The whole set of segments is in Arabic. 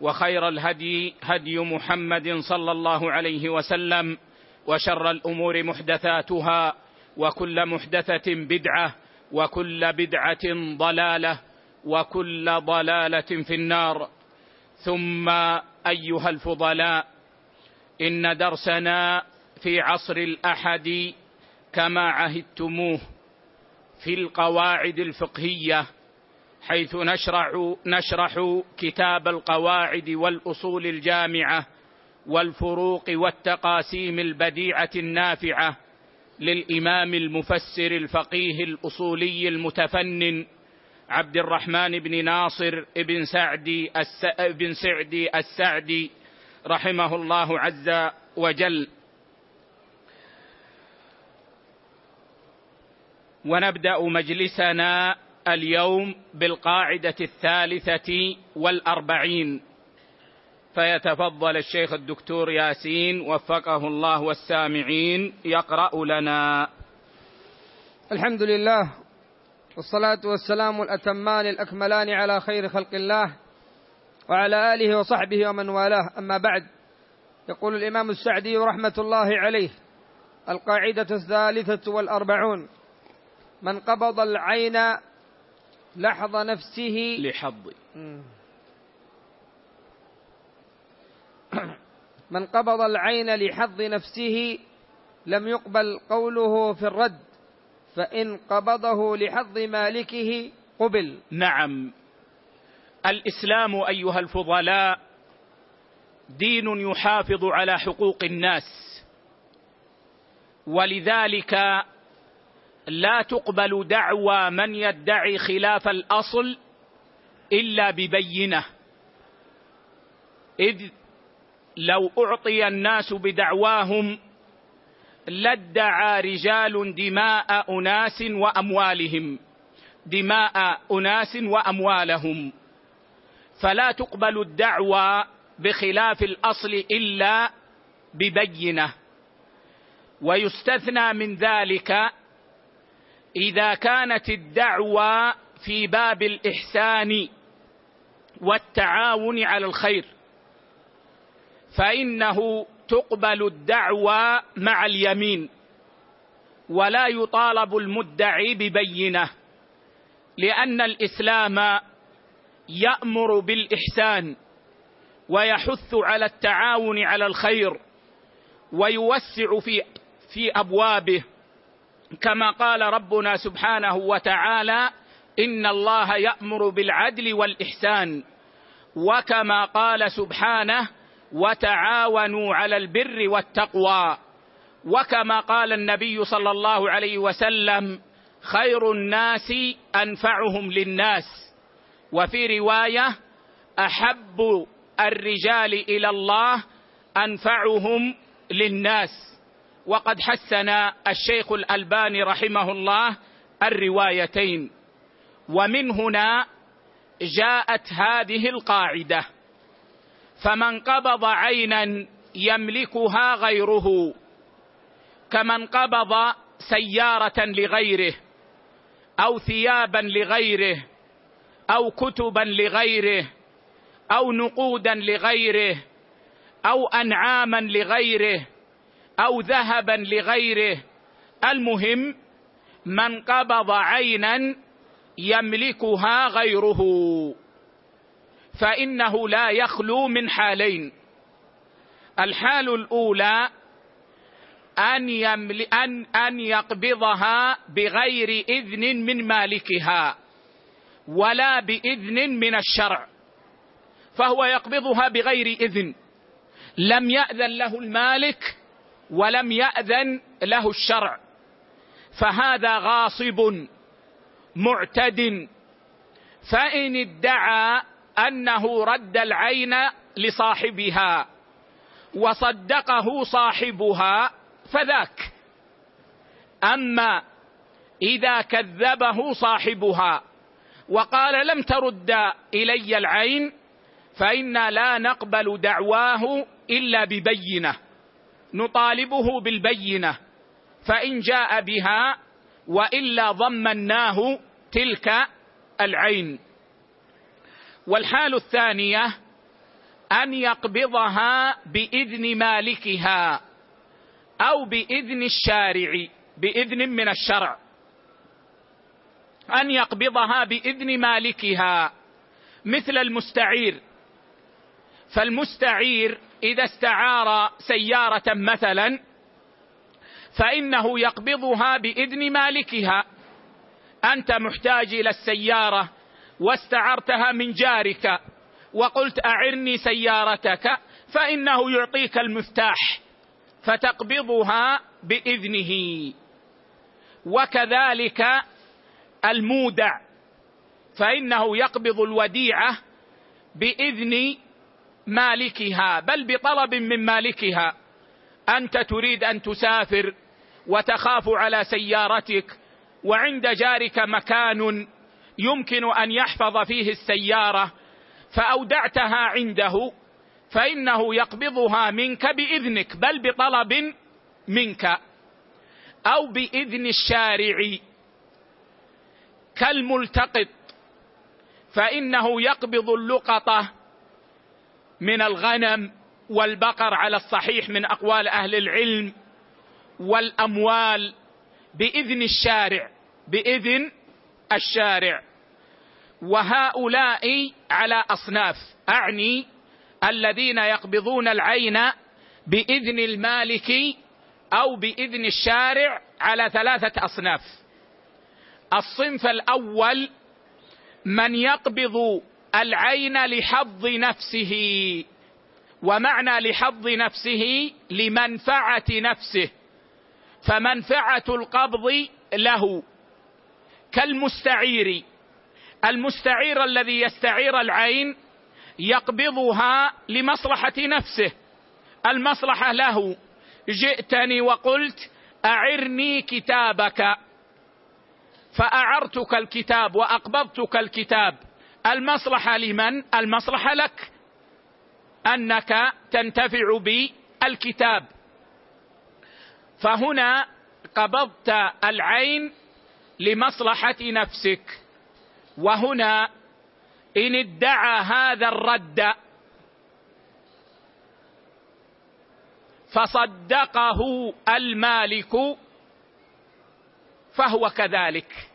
وخير الهدي هدي محمد صلى الله عليه وسلم وشر الأمور محدثاتها وكل محدثة بدعة وكل بدعة ضلالة وكل ضلالة في النار. ثم أيها الفضلاء إن درسنا في عصر الأحد كما عهدتموه في القواعد الفقهية حيث نشرع نشرح كتاب القواعد والأصول الجامعة والفروق والتقاسيم البديعة النافعة للإمام المفسر الفقيه الأصولي المتفنن عبد الرحمن بن ناصر بن سعدي بن سعدي السعدي رحمه الله عز وجل. ونبدأ مجلسنا اليوم بالقاعدة الثالثة والأربعين. فيتفضل الشيخ الدكتور ياسين وفقه الله والسامعين يقرأ لنا. الحمد لله والصلاة والسلام الأتمان الأكملان على خير خلق الله وعلى آله وصحبه ومن والاه. أما بعد يقول الإمام السعدي رحمة الله عليه القاعدة الثالثة والأربعون من قبض العين لحظ نفسه. لحظ. من قبض العين لحظ نفسه لم يقبل قوله في الرد فإن قبضه لحظ مالكه قبل. نعم. الإسلام أيها الفضلاء دين يحافظ على حقوق الناس ولذلك لا تقبل دعوى من يدعي خلاف الأصل إلا ببينة. إذ لو أعطي الناس بدعواهم لادعى رجال دماء أناس وأموالهم دماء أناس وأموالهم. فلا تقبل الدعوى بخلاف الأصل إلا ببينة. ويستثنى من ذلك إذا كانت الدعوى في باب الإحسان والتعاون على الخير فإنه تقبل الدعوى مع اليمين ولا يطالب المدعي ببينة لأن الإسلام يأمر بالإحسان ويحث على التعاون على الخير ويوسع في في أبوابه. كما قال ربنا سبحانه وتعالى إن الله يأمر بالعدل والإحسان. وكما قال سبحانه وتعاونوا على البر والتقوى. وكما قال النبي صلى الله عليه وسلم خير الناس أنفعهم للناس. وفي رواية أحب الرجال إلى الله أنفعهم للناس. وقد حسن الشيخ الألباني رحمه الله الروايتين. ومن هنا جاءت هذه القاعدة. فمن قبض عينا يملكها غيره كمن قبض سيارة لغيره أو ثيابا لغيره أو كتبا لغيره أو نقودا لغيره أو أنعاما لغيره أو ذهبا لغيره. المهم من قبض عينا يملكها غيره. فإنه لا يخلو من حالين. الحال الأولى أن يمل أن أن يقبضها بغير إذن من مالكها ولا بإذن من الشرع. فهو يقبضها بغير إذن. لم يأذن له المالك ولم يأذن له الشرع. فهذا غاصب معتد. فإن ادعى أنه رد العين لصاحبها وصدقه صاحبها فذاك. أما إذا كذبه صاحبها وقال لم ترد إلي العين فإنا لا نقبل دعواه إلا ببينة. نطالبه بالبينة فإن جاء بها وإلا ضمناه تلك العين. والحال الثانية أن يقبضها بإذن مالكها أو بإذن الشارع بإذن من الشرع. أن يقبضها بإذن مالكها مثل المستعير فالمستعير إذا استعار سيارة مثلا فإنه يقبضها بإذن مالكها. أنت محتاج إلى السيارة واستعرتها من جارك وقلت أعرني سيارتك فإنه يعطيك المفتاح فتقبضها بإذنه. وكذلك المودع فإنه يقبض الوديعة بإذن مالكها بل بطلب من مالكها. أنت تريد أن تسافر وتخاف على سيارتك وعند جارك مكان يمكن أن يحفظ فيه السيارة فأودعتها عنده فإنه يقبضها منك بإذنك بل بطلب منك. أو بإذن الشارع. كالملتقط فإنه يقبض اللقطة من الغنم والبقر على الصحيح من أقوال أهل العلم والأموال بإذن الشارع بإذن الشارع. وهؤلاء على أصناف أعني الذين يقبضون العين بإذن المالك أو بإذن الشارع على ثلاثة أصناف. الصنف الأول من يقبض العين لحظ نفسه ومعنى لحظ نفسه لمنفعة نفسه فمنفعة القبض له كالمستعير. المستعير الذي يستعير العين يقبضها لمصلحة نفسه. المصلحة له جئتني وقلت أعرني كتابك فأعرتك الكتاب وأقبضتك الكتاب. المصلحة لمن؟ المصلحة لك. أنك تنتفع بالكتاب. فهنا قبضت العين لمصلحة نفسك. وهنا إن ادعى هذا الرد فصدقه المالك فهو كذلك.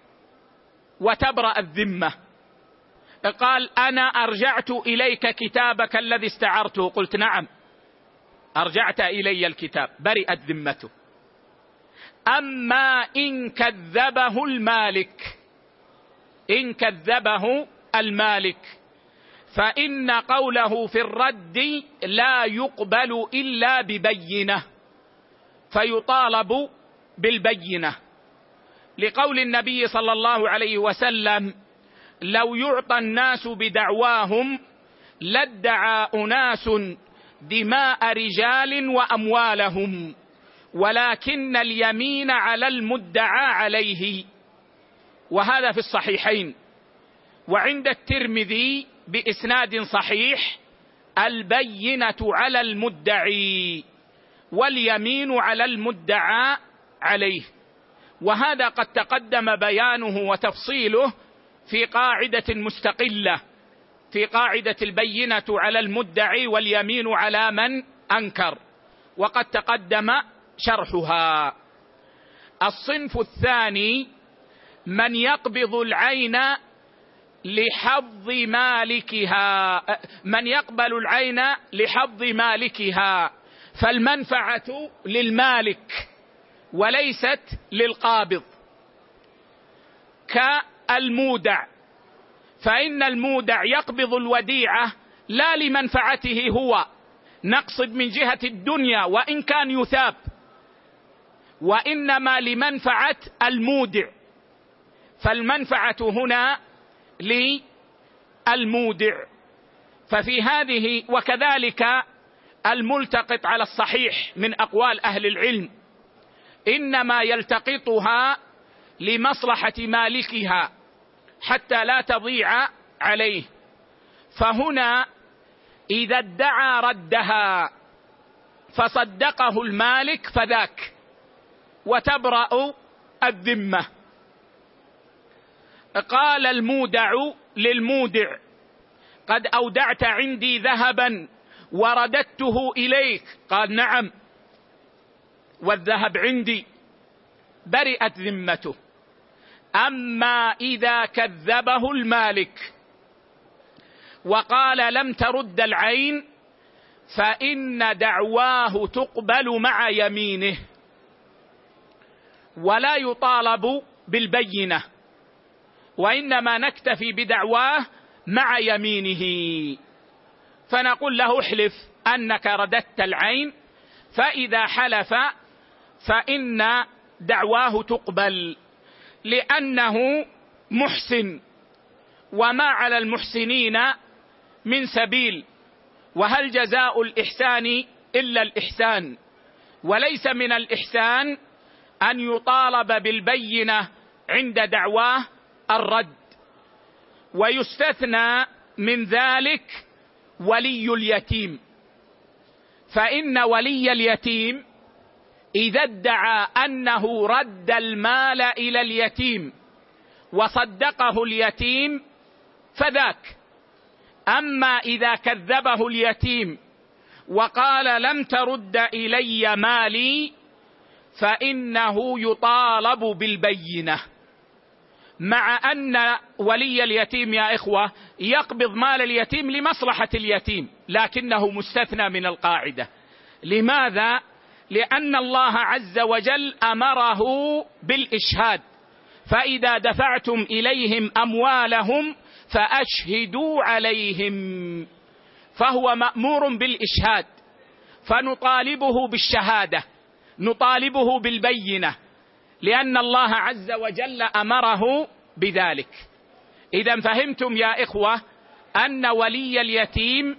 وتبرأ الذمة. قال أنا أرجعت إليك كتابك الذي استعرته. قلت نعم أرجعت إلي الكتاب. برئت ذمته. أما إن كذبه المالك إن كذبه المالك فإن قوله في الرد لا يقبل إلا ببينة فيطالب بالبينة. لقول النبي صلى الله عليه وسلم لو يعطى الناس بدعواهم لادعى أناس دماء رجال وأموالهم ولكن اليمين على المدعى عليه. وهذا في الصحيحين. وعند الترمذي بإسناد صحيح البينة على المدعي واليمين على المدعى عليه. وهذا قد تقدم بيانه وتفصيله في قاعدة مستقلة في قاعدة البينة على المدعي واليمين على من أنكر وقد تقدم شرحها. الصنف الثاني من يقبض العين لحظ مالكها من يقبل العين لحظ مالكها فالمنفعة للمالك وليست للقابض. كالمودع فإن المودع يقبض الوديعة لا لمنفعته هو. نقصد من جهة الدنيا وإن كان يثاب. وإنما لمنفعة المودع. فالمنفعة هنا للمودع. ففي هذه وكذلك الملتقط على الصحيح من أقوال أهل العلم. إنما يلتقطها لمصلحة مالكها. حتى لا تضيع عليه. فهنا إذا ادعى ردها فصدقه المالك فذاك وتبرأ الذمة. قال المودع للمودع قد أودعت عندي ذهبا ورددته إليك. قال نعم والذهب عندي برئت ذمته. أما إذا كذبه المالك وقال لم ترد العين فإن دعواه تقبل مع يمينه ولا يطالب بالبينة وإنما نكتفي بدعواه مع يمينه فنقول له احلف أنك رددت العين فإذا حلف فإن دعواه تقبل لأنه محسن. وما على المحسنين من سبيل. وهل جزاء الإحسان إلا الإحسان؟ وليس من الإحسان أن يطالب بالبينة عند دعواه الرد. ويستثنى من ذلك ولي اليتيم. فإن ولي اليتيم إذا ادعى أنه رد المال إلى اليتيم وصدقه اليتيم فذاك. أما إذا كذبه اليتيم وقال لم ترد إلي مالي فإنه يطالب بالبينة. مع أن ولي اليتيم يا إخوة يقبض مال اليتيم لمصلحة اليتيم لكنه مستثنى من القاعدة. لماذا؟ لأن الله عز وجل أمره بالإشهاد. فإذا دفعتم إليهم أموالهم فأشهدوا عليهم. فهو مأمور بالإشهاد. فنطالبه بالشهادة. نطالبه بالبينة. لأن الله عز وجل أمره بذلك. اذا فهمتم يا إخوة أن ولي اليتيم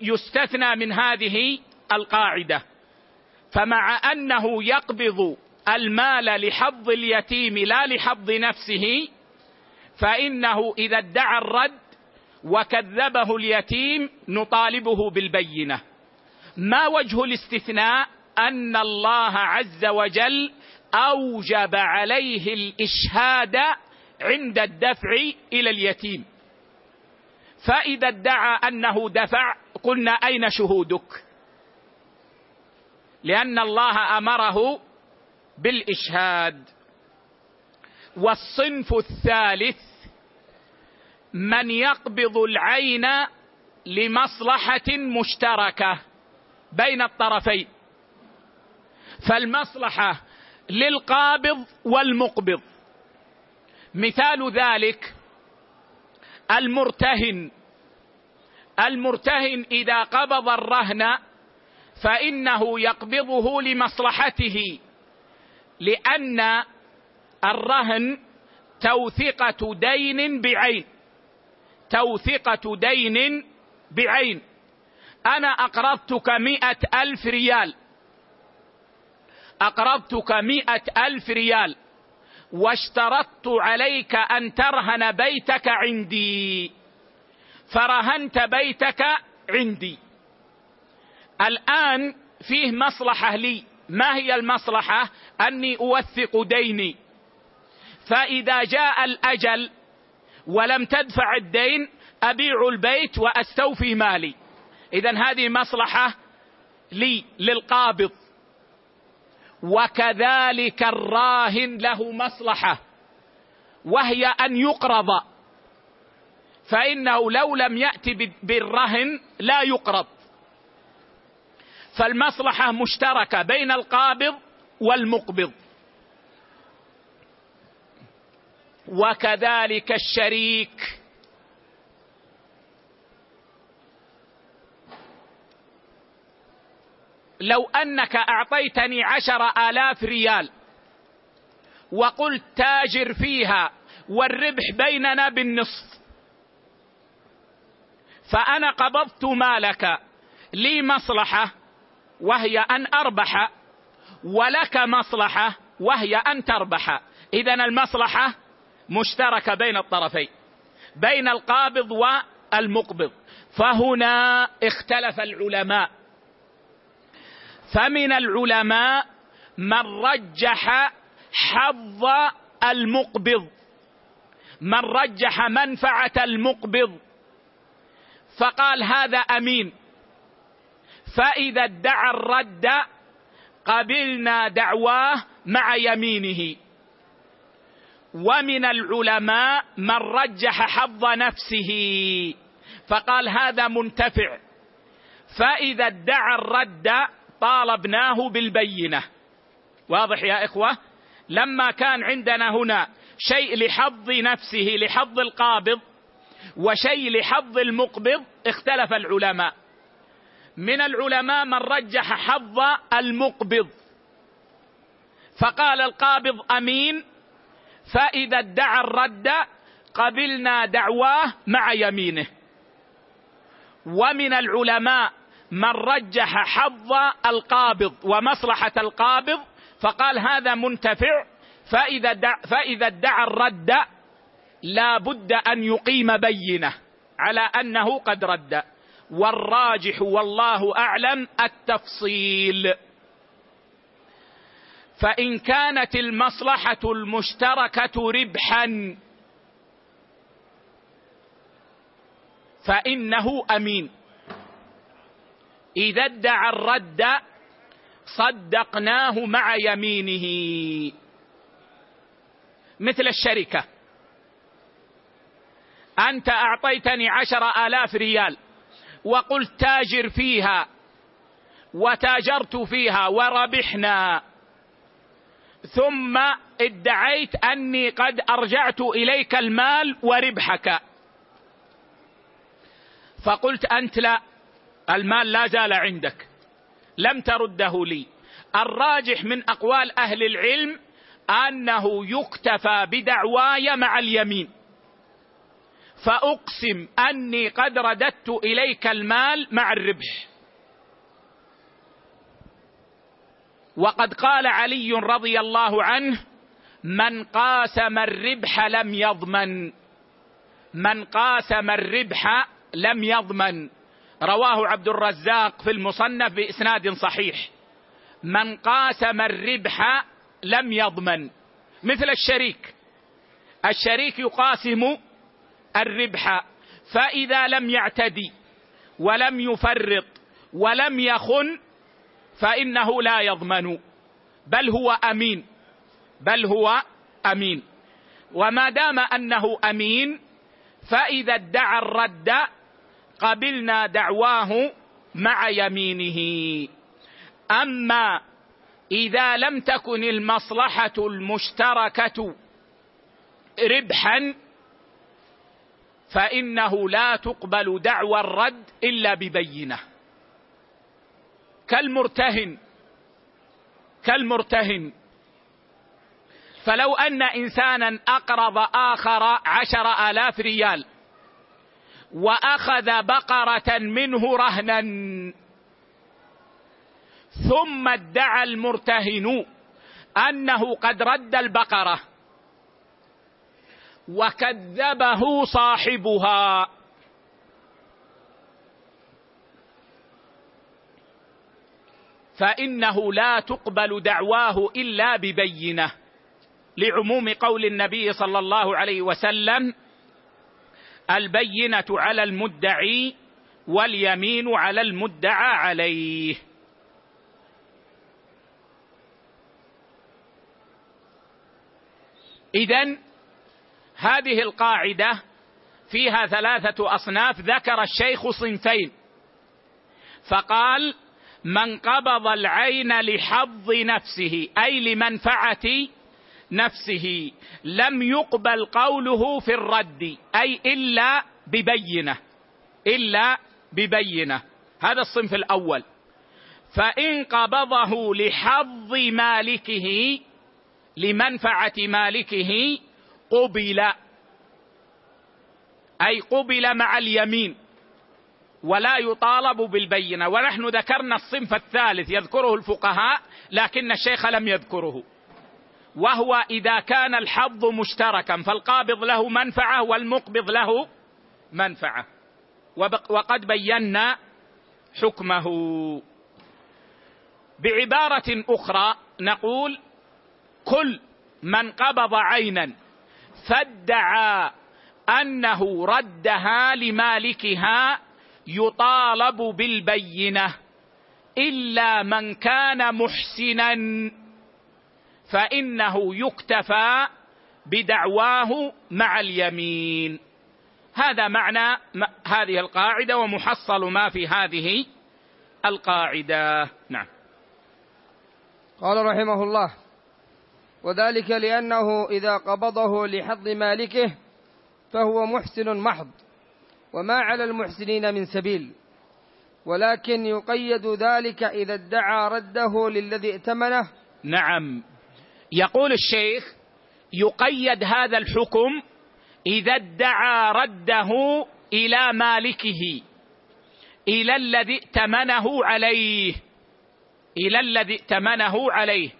يستثنى من هذه القاعدة. فمع أنه يقبض المال لحظ اليتيم لا لحظ نفسه فإنه إذا ادعى الرد وكذبه اليتيم نطالبه بالبينة. ما وجه الاستثناء؟ أن الله عز وجل أوجب عليه الإشهاد عند الدفع إلى اليتيم. فإذا ادعى أنه دفع قلنا أين شهودك؟ لأن الله أمره بالإشهاد. والصنف الثالث من يقبض العين لمصلحة مشتركة بين الطرفين. فالمصلحة للقابض والمقبض. مثال ذلك المرتهن. المرتهن إذا قبض الرهن فإنه يقبضه لمصلحته لأن الرهن توثقه دين بعين توثقه دين بعين. أنا أقرضتك مئة ألف ريال. أقرضتك مئة ألف ريال. واشترطت عليك أن ترهن بيتك عندي. فرهنت بيتك عندي. الآن فيه مصلحة لي. ما هي المصلحة؟ أني أوثق ديني. فإذا جاء الأجل ولم تدفع الدين أبيع البيت وأستوفي مالي. اذا هذه مصلحة لي للقابض. وكذلك الراهن له مصلحة وهي أن يقرض. فإنه لو لم يات بالرهن لا يقرض. فالمصلحة مشتركة بين القابض والمقبض. وكذلك الشريك. لو أنك أعطيتني عشر آلاف ريال وقلت تاجر فيها والربح بيننا بالنصف فأنا قبضت مالك. لي مصلحة؟ وهي أن أربح ولك مصلحة وهي أن تربح. اذا المصلحة مشتركة بين الطرفين بين القابض والمقبض. فهنا اختلف العلماء. فمن العلماء من رجح حظ المقبض. من رجح منفعة المقبض. فقال هذا أمين. فإذا ادعى الرد قبلنا دعواه مع يمينه. ومن العلماء من رجح حظ نفسه. فقال هذا منتفع. فإذا ادعى الرد طالبناه بالبينة. واضح يا إخوة؟ لما كان عندنا هنا شيء لحظ نفسه لحظ القابض وشيء لحظ المقبض اختلف العلماء. من العلماء من رجح حظ المقبض. فقال القابض أمين فإذا ادعى الرد قبلنا دعواه مع يمينه. ومن العلماء من رجح حظ القابض ومصلحة القابض فقال هذا منتفع فإذا دع فإذا ادعى الرد لا بد أن يقيم بينه على أنه قد رد. والراجح والله أعلم التفصيل. فإن كانت المصلحة المشتركة ربحا فإنه أمين. إذا ادعى الرد صدقناه مع يمينه. مثل الشركة. أنت أعطيتني عشر آلاف ريال. وقلت تاجر فيها وتاجرت فيها وربحنا. ثم ادعيت أني قد أرجعت إليك المال وربحك. فقلت أنت لا المال لا زال عندك لم ترده لي. الراجح من أقوال أهل العلم أنه يكتفى بدعواي مع اليمين. فأقسم أني قد رددت إليك المال مع الربح. وقد قال علي رضي الله عنه من قاسم الربح لم يضمن. من قاسم الربح لم يضمن. رواه عبد الرزاق في المصنف بإسناد صحيح. من قاسم الربح لم يضمن. مثل الشريك. الشريك يقاسم الربح فإذا لم يعتدي ولم يفرط ولم يخن فإنه لا يضمن بل هو أمين بل هو أمين. وما دام أنه أمين فإذا ادعى الرد قبلنا دعواه مع يمينه. أما إذا لم تكن المصلحة المشتركة ربحا فإنه لا تقبل دعوى الرد إلا ببينة. كالمرتهن كالمرتهن. فلو أن إنسانا أقرض آخر عشر آلاف ريال وأخذ بقرة منه رهنا ثم ادعى المرتهن أنه قد رد البقرة وكذبه صاحبها. فإنه لا تقبل دعواه إلا ببينة لعموم قول النبي صلى الله عليه وسلم البينة على المدعي واليمين على المدعى عليه. اذا هذه القاعدة فيها ثلاثة أصناف ذكر الشيخ صنفين. فقال من قبض العين لحظ نفسه أي لمنفعة نفسه لم يقبل قوله في الرد أي إلا ببينة إلا ببينة. هذا الصنف الأول. فإن قبضه لحظ مالكه لمنفعة مالكه قبل أي قبل مع اليمين ولا يطالب بالبينة. ونحن ذكرنا الصنف الثالث يذكره الفقهاء لكن الشيخ لم يذكره. وهو إذا كان الحظ مشتركا فالقابض له منفعة والمقبض له منفعة. وقد بينا حكمه. بعبارة أخرى نقول كل من قبض عينا فادعى أنه ردها لمالكها يطالب بالبينة إلا من كان محسنا فإنه يكتفى بدعواه مع اليمين. هذا معنى هذه القاعدة ومحصل ما في هذه القاعدة. نعم. قال رحمه الله وذلك لأنه إذا قبضه لحظ مالكه فهو محسن محض وما على المحسنين من سبيل ولكن يقيد ذلك إذا ادعى رده للذي ائتمنه. نعم. يقول الشيخ يقيد هذا الحكم إذا ادعى رده إلى مالكه إلى الذي ائتمنه عليه إلى الذي ائتمنه عليه.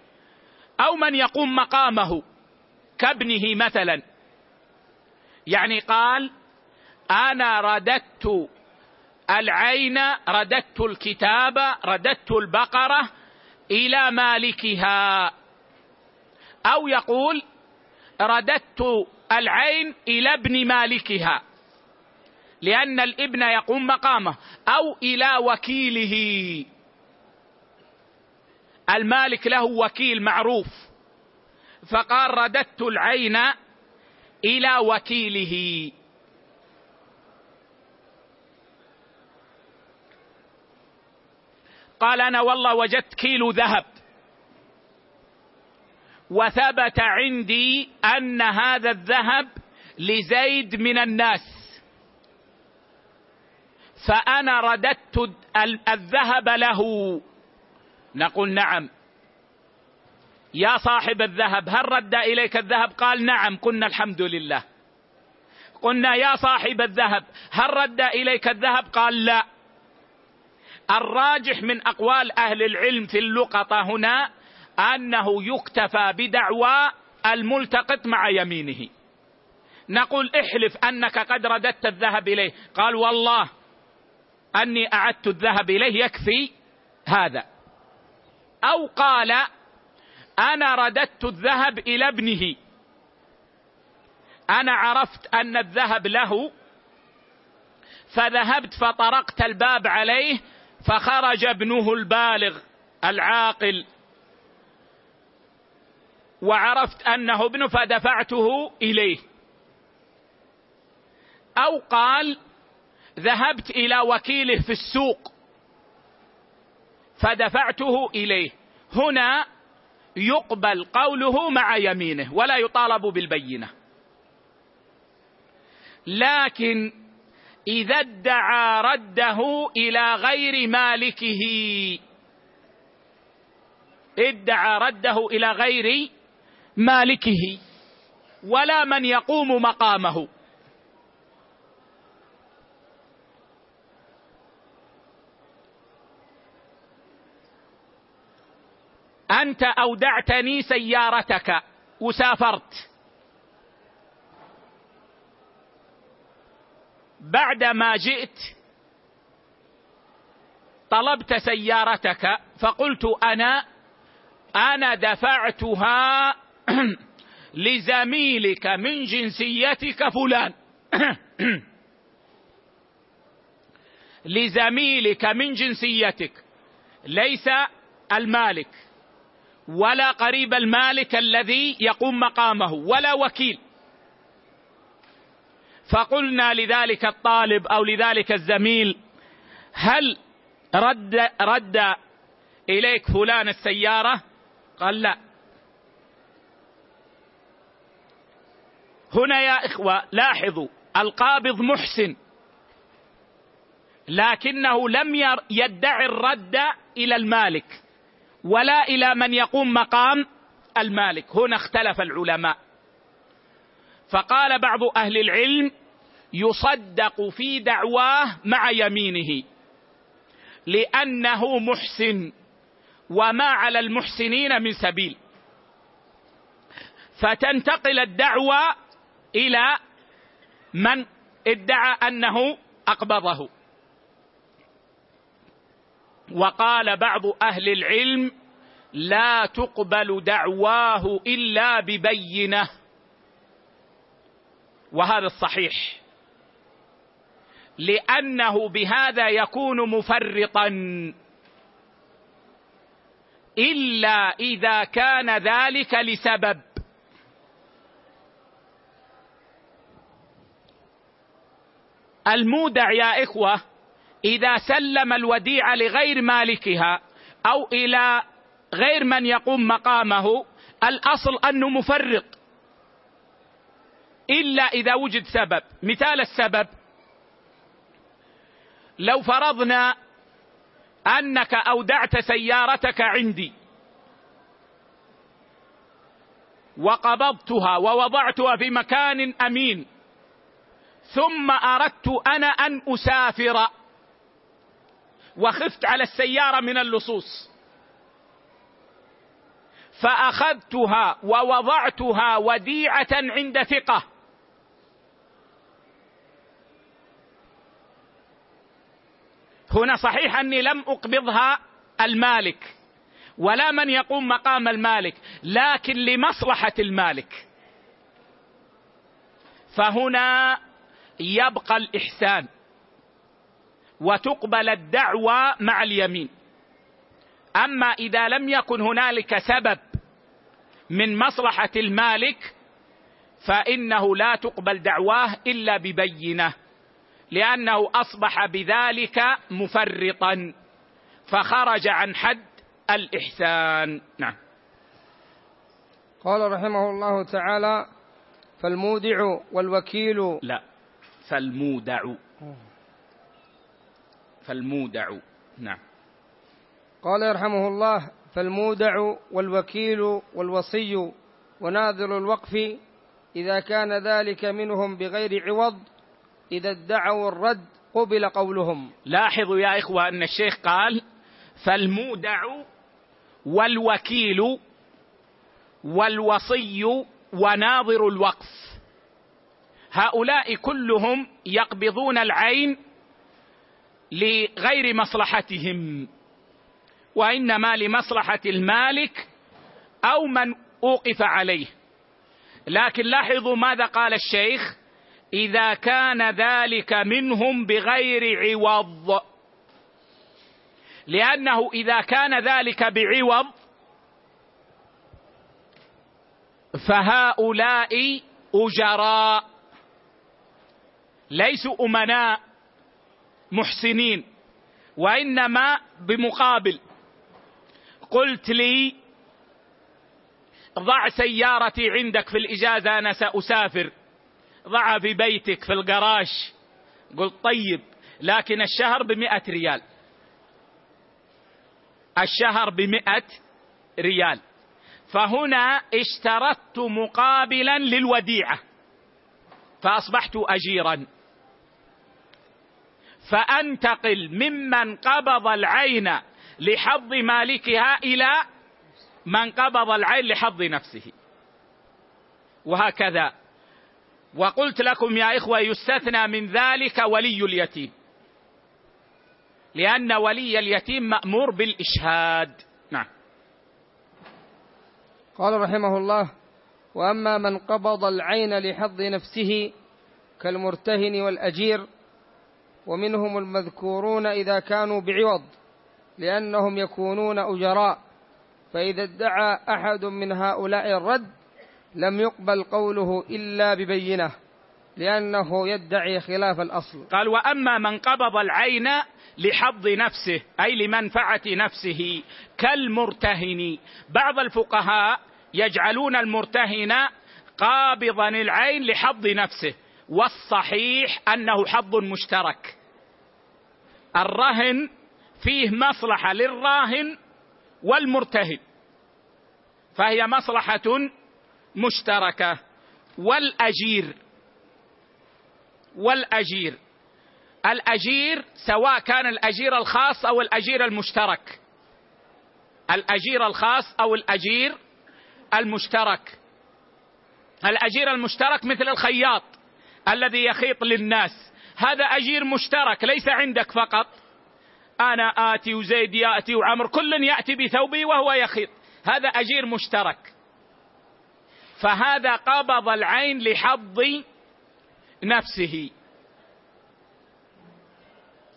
أو من يقوم مقامه كابنه مثلا. يعني قال أنا رددت العين رددت الكتاب رددت البقرة إلى مالكها. أو يقول رددت العين إلى ابن مالكها لأن الابن يقوم مقامه أو إلى وكيله. المالك له وكيل معروف. فقال رددت العين إلى وكيله. قال أنا والله وجدت كيلو ذهب. وثبت عندي أن هذا الذهب لزيد من الناس. فأنا رددت الذهب له. نقول نعم. يا صاحب الذهب هل رد إليك الذهب؟ قال نعم قلنا الحمد لله. قلنا يا صاحب الذهب هل رد إليك الذهب؟ قال لا. الراجح من أقوال أهل العلم في اللقطة هنا أنه يكتفى بدعوى الملتقط مع يمينه. نقول احلف أنك قد رددت الذهب إليه. قال والله أني أعدت الذهب إليه يكفي هذا. أو قال أنا رددت الذهب إلى ابنه. أنا عرفت أن الذهب له فذهبت فطرقت الباب عليه فخرج ابنه البالغ العاقل. وعرفت أنه ابنه فدفعته إليه. أو قال ذهبت إلى وكيله في السوق. فدفعته إليه. هنا يقبل قوله مع يمينه ولا يطالب بالبينة. لكن إذا ادعى رده إلى غير مالكه ادعى رده إلى غير مالكه ولا من يقوم مقامه. أنت أودعتني سيارتك. وسافرت. بعدما جئت طلبت سيارتك فقلت أنا أنا دفعتها لزميلك من جنسيتك فلان. لزميلك من جنسيتك. ليس المالك. ولا قريب المالك الذي يقوم مقامه ولا وكيل. فقلنا لذلك الطالب أو لذلك الزميل هل رد رد إليك فلان السيارة؟ قال لا. هنا يا إخوة لاحظوا القابض محسن لكنه لم يدعي الرد إلى المالك. ولا إلى من يقوم مقام المالك. هنا اختلف العلماء. فقال بعض أهل العلم يصدق في دعواه مع يمينه لأنه محسن وما على المحسنين من سبيل. فتنتقل الدعوة إلى من ادعى أنه أقبضه. وقال بعض أهل العلم لا تقبل دعواه إلا ببينة. وهذا الصحيح. لأنه بهذا يكون مفرطا. إلا إذا كان ذلك لسبب. المودع يا إخوة إذا سلم الوديعه لغير مالكها أو إلى غير من يقوم مقامه الأصل أنه مفرط إلا إذا وجد سبب. مثال السبب. لو فرضنا أنك أودعت سيارتك عندي وقبضتها ووضعتها في مكان أمين ثم أردت أنا أن أسافر وخفت على السيارة من اللصوص. فأخذتها ووضعتها وديعة عند ثقة. هنا صحيح أني لم أقبضها المالك ولا من يقوم مقام المالك لكن لمصلحة المالك. فهنا يبقى الإحسان. وتقبل الدعوى مع اليمين. أما إذا لم يكن هنالك سبب من مصلحة المالك فإنه لا تقبل دعواه إلا ببينة لأنه أصبح بذلك مفرطا فخرج عن حد الإحسان. نعم. قال رحمه الله تعالى فالمودع والوكيل. لا فالمودع. فالمودع. نعم. قال يرحمه الله فالمودع والوكيل والوصي وناذر الوقف إذا كان ذلك منهم بغير عوض إذا ادعوا الرد قبل قولهم. لاحظوا يا إخوة أن الشيخ قال فالمودع والوكيل والوصي وناظر الوقف. هؤلاء كلهم يقبضون العين لغير مصلحتهم وإنما لمصلحة المالك أو من أوقف عليه. لكن لاحظوا ماذا قال الشيخ؟ إذا كان ذلك منهم بغير عوض. لأنه إذا كان ذلك بعوض فهؤلاء أجراء ليسوا أمناء. محسنين وإنما بمقابل. قلت لي ضع سيارتي عندك في الإجازة أنا سأسافر. ضعها في بيتك في القراش قلت طيب لكن الشهر بمئة ريال. الشهر بمئة ريال. فهنا اشترطت مقابلا للوديعة. فأصبحت أجيرا. فأنتقل ممن قبض العين لحظ مالكها إلى من قبض العين لحظ نفسه. وهكذا. وقلت لكم يا إخوة يستثنى من ذلك ولي اليتيم. لأن ولي اليتيم مأمور بالإشهاد. نعم. قال رحمه الله وأما من قبض العين لحظ نفسه كالمرتهن والأجير ومنهم المذكورون إذا كانوا بعوض لأنهم يكونون أجراء فإذا ادعى أحد من هؤلاء الرد لم يقبل قوله إلا ببينة لأنه يدعي خلاف الأصل. قال وأما من قبض العين لحظ نفسه أي لمنفعة نفسه كالمرتهن. بعض الفقهاء يجعلون المرتهن قابضا العين لحظ نفسه. والصحيح أنه حظ مشترك. الرهن فيه مصلحة للراهن والمرتهن فهي مصلحة مشتركة. والأجير والأجير الأجير سواء كان الأجير الخاص أو الأجير المشترك. الأجير الخاص أو الأجير المشترك. الأجير المشترك مثل الخياط. الذي يخيط للناس. هذا أجير مشترك ليس عندك فقط. أنا آتي وزيد يأتي وعمر كل يأتي بثوبه وهو يخيط. هذا أجير مشترك. فهذا قبض العين لحظ نفسه.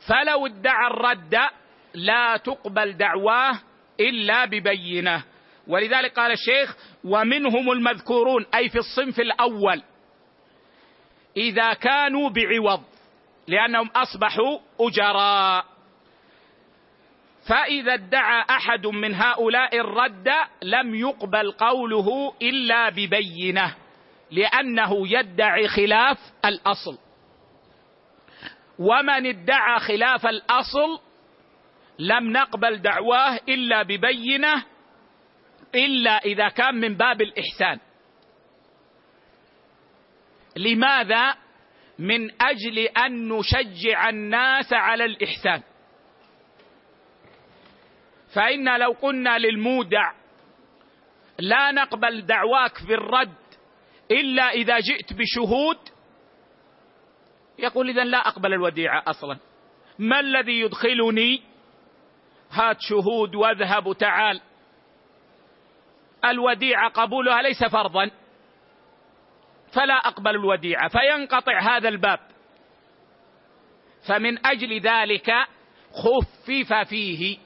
فلو ادعى الرد لا تقبل دعواه إلا ببينة. ولذلك قال الشيخ ومنهم المذكورون أي في الصنف الأول إذا كانوا بعوض لأنهم أصبحوا أجراء. فإذا ادعى أحد من هؤلاء الرد لم يقبل قوله إلا ببينة لأنه يدعي خلاف الأصل. ومن ادعى خلاف الأصل لم نقبل دعواه إلا ببينة إلا إذا كان من باب الإحسان. لماذا؟ من أجل أن نشجع الناس على الإحسان. فإن لو قلنا للمودع لا نقبل دعواك في الرد إلا إذا جئت بشهود يقول اذا لا أقبل الوديعه أصلا. ما الذي يدخلني؟ هات شهود واذهب وتعال الوديعه قبولها ليس فرضا. فلا أقبل الوديعة فينقطع هذا الباب. فمن أجل ذلك خفف فيه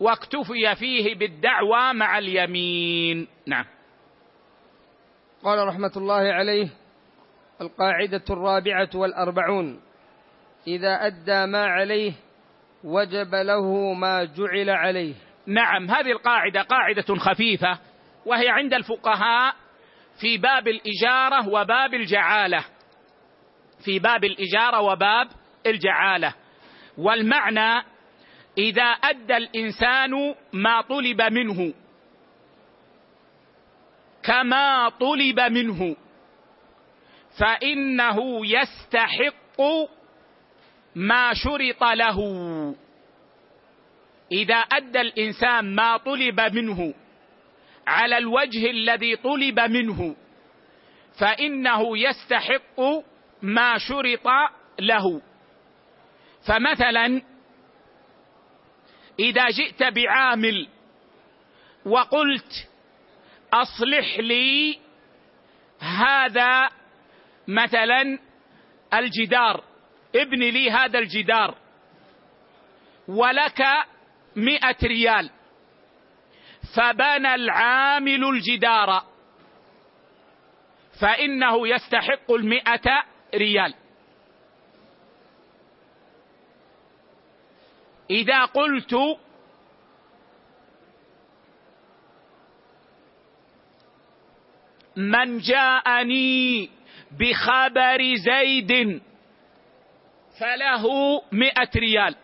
واكتفي فيه بالدعوى مع اليمين. نعم. قال رحمة الله عليه القاعدة الرابعة والأربعون إذا أدى ما عليه وجب له ما جعل عليه. نعم هذه القاعدة قاعدة خفيفة وهي عند الفقهاء في باب الإجارة وباب الجعالة. في باب الإجارة وباب الجعالة. والمعنى إذا أدى الإنسان ما طلب منه. كما طلب منه. فإنه يستحق ما شرط له. إذا أدى الإنسان ما طلب منه. على الوجه الذي طلب منه فإنه يستحق ما شرط له. فمثلا إذا جئت بعامل وقلت أصلح لي هذا مثلا الجدار ابن لي هذا الجدار ولك مئة ريال. فبنى العامل الجدار. فإنه يستحق المئة ريال. إذا قلت من جاءني بخبر زيد فله مئة ريال.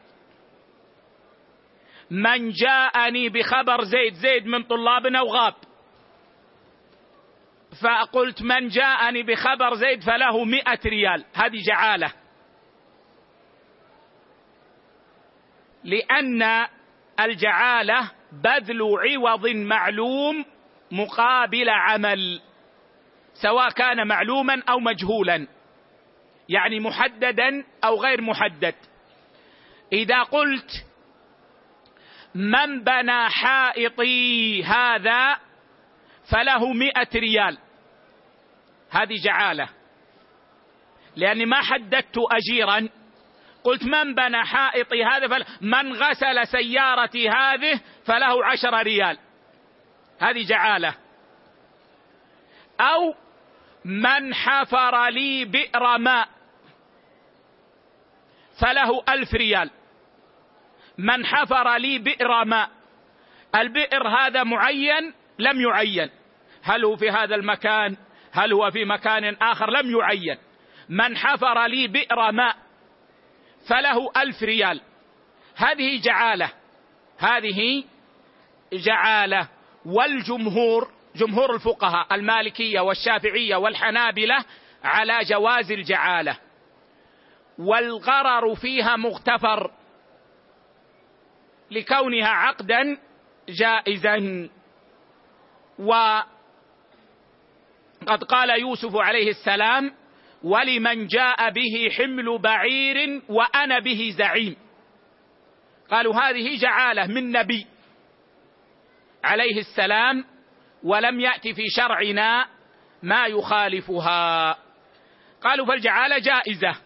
من جاءني بخبر زيد زيد من طلابنا وغاب. فقلت من جاءني بخبر زيد فله مئة ريال. هذه جعالة. لأن الجعالة بذل عوض معلوم مقابل عمل سواء كان معلوما أو مجهولا يعني محددا أو غير محدد. إذا قلت من بنى حائطي هذا فله مئة ريال. هذه جعالة. لأني ما حددت أجيرا. قلت من بنى حائطي هذا فل... من غسل سيارتي هذه فله عشر ريال. هذه جعالة. أو من حفر لي بئر ماء فله ألف ريال. من حفر لي بئر ماء. البئر هذا معين لم يعين. هل هو في هذا المكان؟ هل هو في مكان آخر؟ لم يعين. من حفر لي بئر ماء فله ألف ريال. هذه جعالة. هذه جعالة. والجمهور جمهور الفقهاء المالكية والشافعية والحنابلة على جواز الجعالة. والغرر فيها مغتفر. لكونها عقدا جائزا. وقد قال يوسف عليه السلام ولمن جاء به حمل بعير وأنا به زعيم. قالوا هذه جعالة من نبي عليه السلام ولم يأتي في شرعنا ما يخالفها. قالوا فالجعالة جائزة.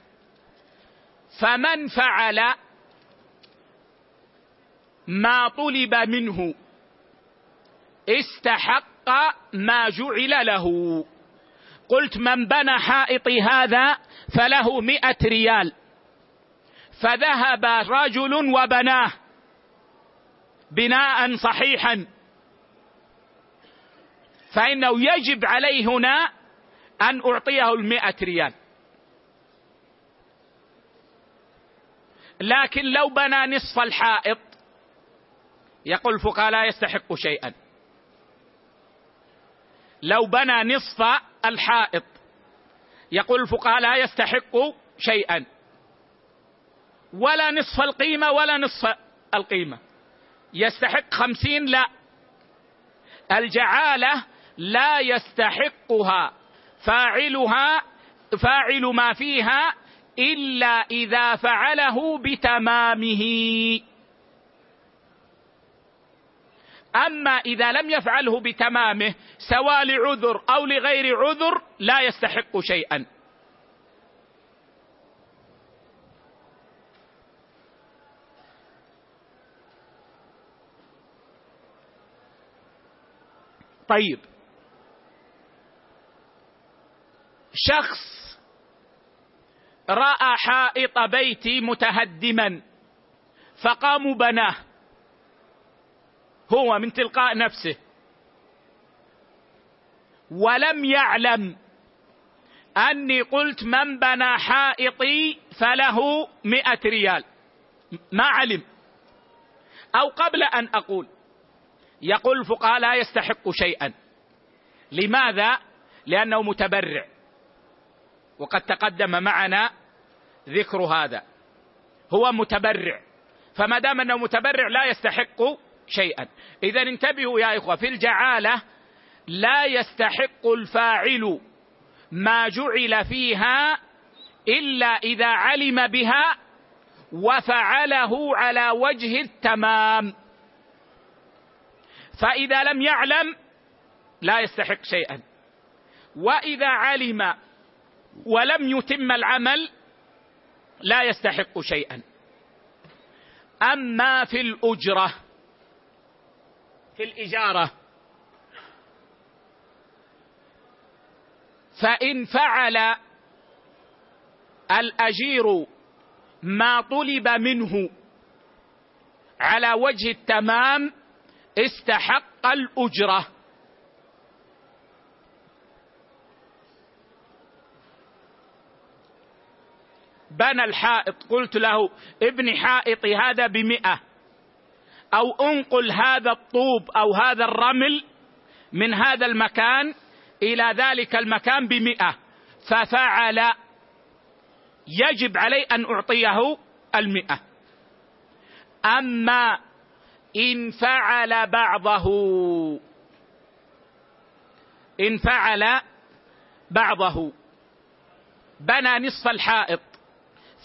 فمن فعل ما طلب منه. استحق ما جعل له. قلت من بنى حائطي هذا فله مئة ريال. فذهب رجل وبناه بناء صحيحا. فإنه يجب عليه هنا أن أعطيه المئة ريال. لكن لو بنى نصف الحائط يقول الفقهاء لا يستحق شيئا. لو بنى نصف الحائط يقول الفقهاء لا يستحق شيئا. ولا نصف القيمة ولا نصف القيمة. يستحق خمسين؟ لا. الجعالة لا يستحقها. فاعلها فاعل ما فيها إلا إذا فعله بتمامه. أما إذا لم يفعله بتمامه سواء لعذر أو لغير عذر لا يستحق شيئا. طيب. شخص رأى حائط بيتي متهدما فقاموا بناه. هو من تلقاء نفسه. ولم يعلم أني قلت من بنى حائطي فله مئة ريال. ما علم. أو قبل أن أقول. يقول الفقهاء لا يستحق شيئا. لماذا؟ لأنه متبرع. وقد تقدم معنا ذكر هذا. هو متبرع. فما دام أنه متبرع لا يستحق شيئا. اذا انتبهوا يا إخوة في الجعالة لا يستحق الفاعل ما جعل فيها إلا إذا علم بها وفعله على وجه التمام. فإذا لم يعلم لا يستحق شيئا. وإذا علم ولم يتم العمل لا يستحق شيئا. أما في الأجرة في الإجارة. فإن فعل الأجير ما طلب منه على وجه التمام استحق الأجرة. بنى الحائط قلت له ابني حائطي هذا بمئة. أو أنقل هذا الطوب أو هذا الرمل من هذا المكان إلى ذلك المكان بمئة. ففعل يجب علي أن أعطيه المئة. أما إن فعل بعضه إن فعل بعضه بنى نصف الحائط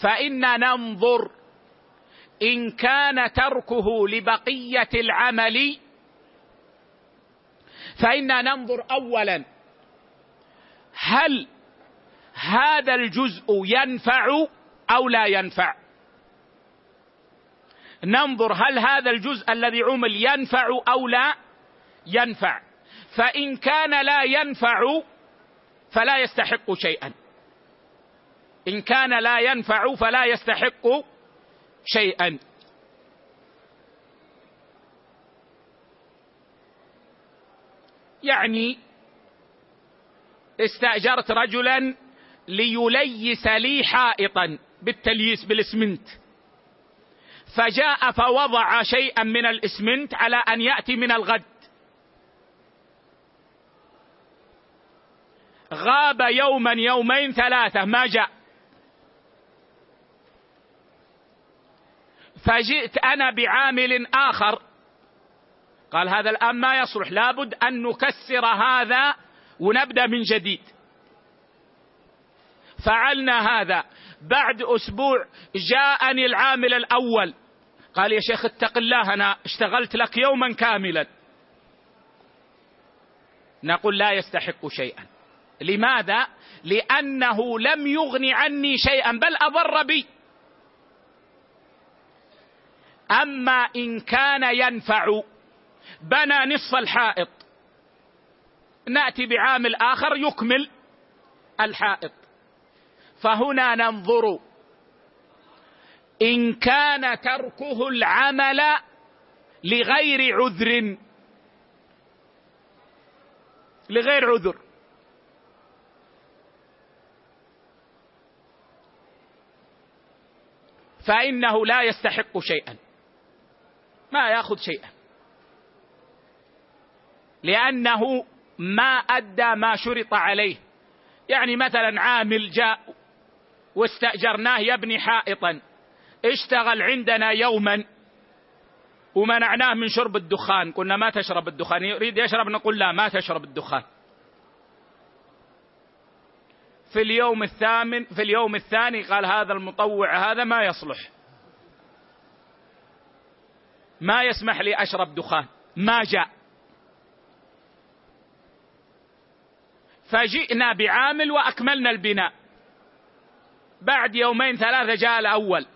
فإنا ننظر إن كان تركه لبقية العمل فإنا ننظر اولا هل هذا الجزء ينفع أو لا ينفع؟ ننظر هل هذا الجزء الذي عمل ينفع أو لا ينفع. فإن كان لا ينفع فلا يستحق شيئا. إن كان لا ينفع فلا يستحق شيئا. يعني استأجرت رجلا ليليس لي حائطا بالتلييس بالاسمنت. فجاء فوضع شيئا من الاسمنت على أن يأتي من الغد. غاب يوما يومين ثلاثة ما جاء. فجئت أنا بعامل آخر. قال هذا الآن ما يصلح لابد أن نكسر هذا ونبدأ من جديد. فعلنا هذا. بعد أسبوع جاءني العامل الأول. قال يا شيخ اتق الله أنا اشتغلت لك يوما كاملا. نقول لا يستحق شيئا. لماذا؟ لأنه لم يغن عني شيئا بل أضر بي. أما إن كان ينفع بنى نصف الحائط. نأتي بعامل اخر يكمل الحائط. فهنا ننظر. إن كان تركه العمل لغير عذر. لغير عذر. فإنه لا يستحق شيئا. ما ياخذ شيئا. لأنه ما أدى ما شرط عليه. يعني مثلا عامل جاء واستأجرناه يبني حائطا. اشتغل عندنا يوما ومنعناه من شرب الدخان. قلنا ما تشرب الدخان. يريد يشرب؟ نقول لا ما تشرب الدخان. في اليوم الثامن في اليوم الثاني قال هذا المطوع هذا ما يصلح. ما يسمح لي أشرب دخان. ما جاء. فجئنا بعامل وأكملنا البناء. بعد يومين ثلاثة جاء الأول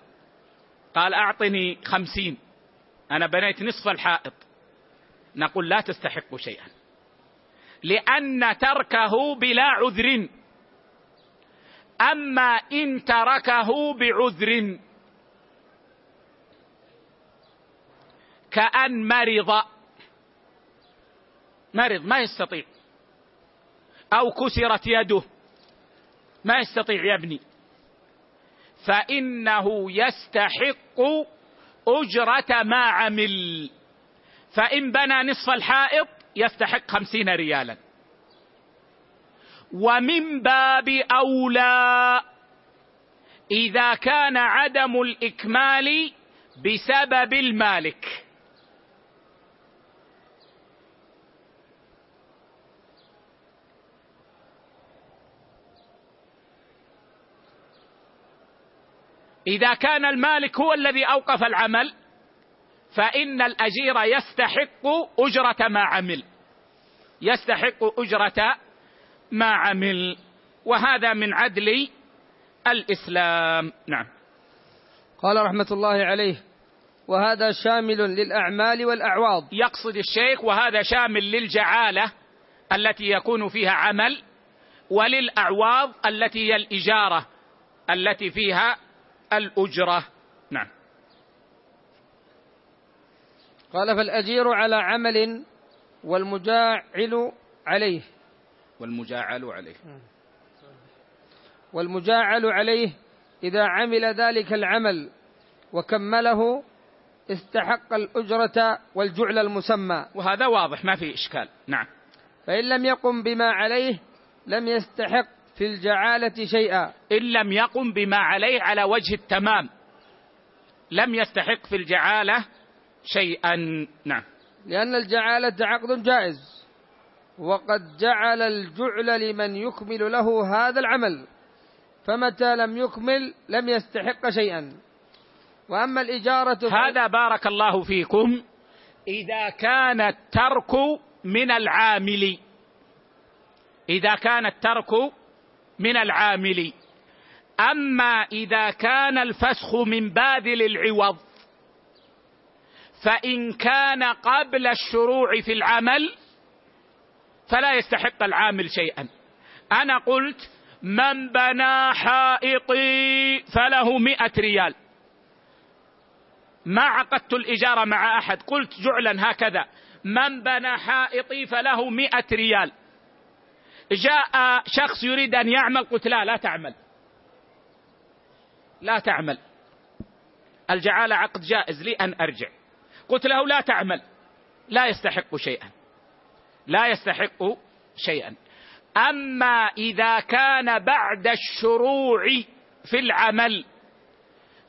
قال أعطني خمسين. أنا بنيت نصف الحائط. نقول لا تستحق شيئا. لأن تركه بلا عذر. أما إن تركه بعذر كأن مرض. مرض ما يستطيع. أو كسرت يده. ما يستطيع يبني فإنه يستحق أجرة ما عمل. فإن بنى نصف الحائط يستحق خمسين ريالا. ومن باب أولى إذا كان عدم الإكمال بسبب المالك. إذا كان المالك هو الذي أوقف العمل فإن الأجير يستحق أجرة ما عمل. يستحق أجرة ما عمل وهذا من عدل الإسلام. نعم. قال رحمة الله عليه وهذا شامل للأعمال والأعواض. يقصد الشيخ وهذا شامل للجعالة التي يكون فيها عمل وللأعواض التي هي الإجارة التي فيها الأجرة. نعم. قال فالأجير على عمل والمجاعل عليه. والمجاعل عليه. والمجاعل عليه إذا عمل ذلك العمل وكمله استحق الأجرة والجعل المسمى. وهذا واضح ما في إشكال. نعم. فإن لم يقم بما عليه لم يستحق في الجعالة شيئا. إن لم يقم بما عليه على وجه التمام. لم يستحق في الجعالة شيئا. نعم. لأن الجعالة عقد جائز. وقد جعل الجعل لمن يكمل له هذا العمل. فمتى لم يكمل لم يستحق شيئا. وأما الإجارة هذا بارك الله فيكم. إذا كان الترك من العامل. إذا كان الترك من العامل. أما إذا كان الفسخ من باذل العوض فإن كان قبل الشروع في العمل فلا يستحق العامل شيئا. أنا قلت من بنى حائطي فله مئة ريال. ما عقدت الإجارة مع أحد قلت جعلا هكذا. من بنى حائطي فله مئة ريال. جاء شخص يريد أن يعمل قلت لا لا تعمل. لا تعمل. الجعالة عقد جائز لي أن أرجع. قلت له لا تعمل. لا يستحق شيئا. لا يستحق شيئا. أما إذا كان بعد الشروع في العمل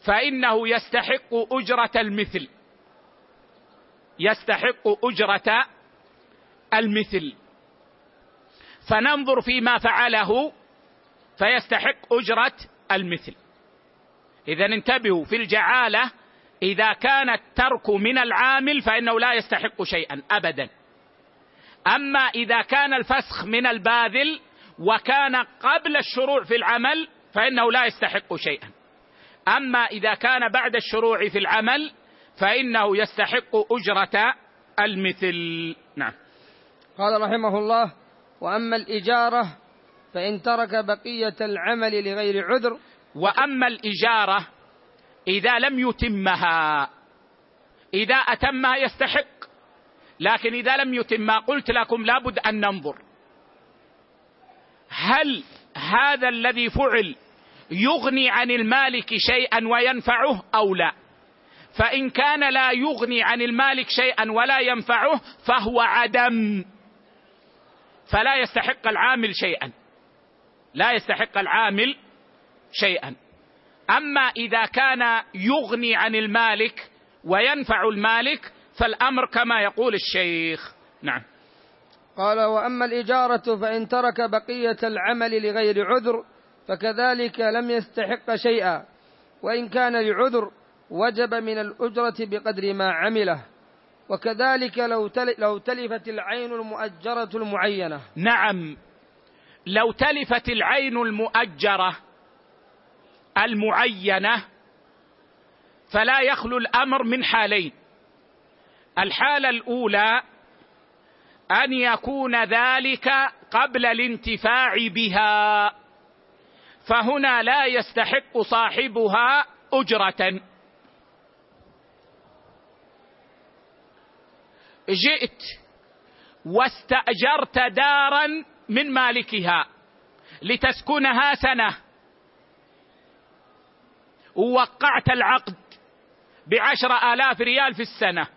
فإنه يستحق أجرة المثل. يستحق أجرة المثل. فننظر فيما فعله فيستحق أجرة المثل. اذا انتبهوا في الجعالة إذا كان الترك من العامل فإنه لا يستحق شيئا ابدا. أما إذا كان الفسخ من الباذل وكان قبل الشروع في العمل فإنه لا يستحق شيئا. أما إذا كان بعد الشروع في العمل فإنه يستحق أجرة المثل. نعم. قال رحمه الله وأما الإجارة فإن ترك بقية العمل لغير عذر وأما الإجارة إذا لم يتمها إذا أتمها يستحق لكن إذا لم يتم ما قلت لكم لابد أن ننظر. هل هذا الذي فعل يغني عن المالك شيئا وينفعه أو لا؟ فإن كان لا يغني عن المالك شيئا ولا ينفعه فهو عدم. فلا يستحق العامل شيئا. لا يستحق العامل شيئا. أما إذا كان يغني عن المالك وينفع المالك فالأمر كما يقول الشيخ. نعم. قال وأما الإجارة فإن ترك بقية العمل لغير عذر فكذلك لم يستحق شيئا. وإن كان لعذر وجب من الأجرة بقدر ما عمله. وكذلك لو لو تلفت العين المؤجرة المعينة. نعم. لو تلفت العين المؤجرة المعينة فلا يخلو الأمر من حالين. الحالة الأولى أن يكون ذلك قبل الانتفاع بها فهنا لا يستحق صاحبها أجرة. جئت واستأجرت دارا من مالكها لتسكنها سنة. ووقعت العقد بعشر آلاف ريال في السنة.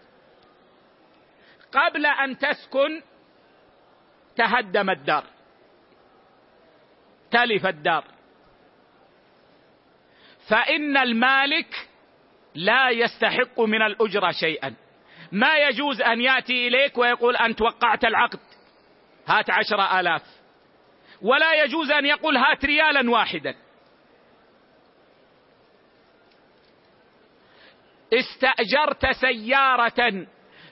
قبل أن تسكن تهدم الدار. تلف الدار. فإن المالك لا يستحق من الأجرة شيئا. ما يجوز أن يأتي إليك ويقول أنت وقعت العقد. هات عشر آلاف. ولا يجوز أن يقول هات ريالا واحدا. استأجرت سيارة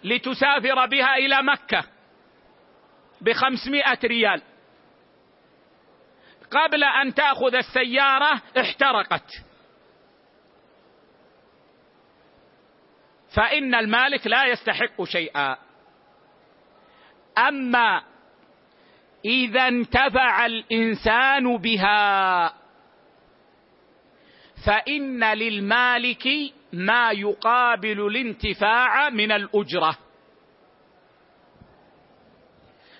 لتسافر بها إلى مكة بخمسمائة ريال. قبل أن تأخذ السيارة احترقت. فإن المالك لا يستحق شيئا. أما إذا انتفع الإنسان بها فإن للمالك ما يقابل الانتفاع من الأجرة.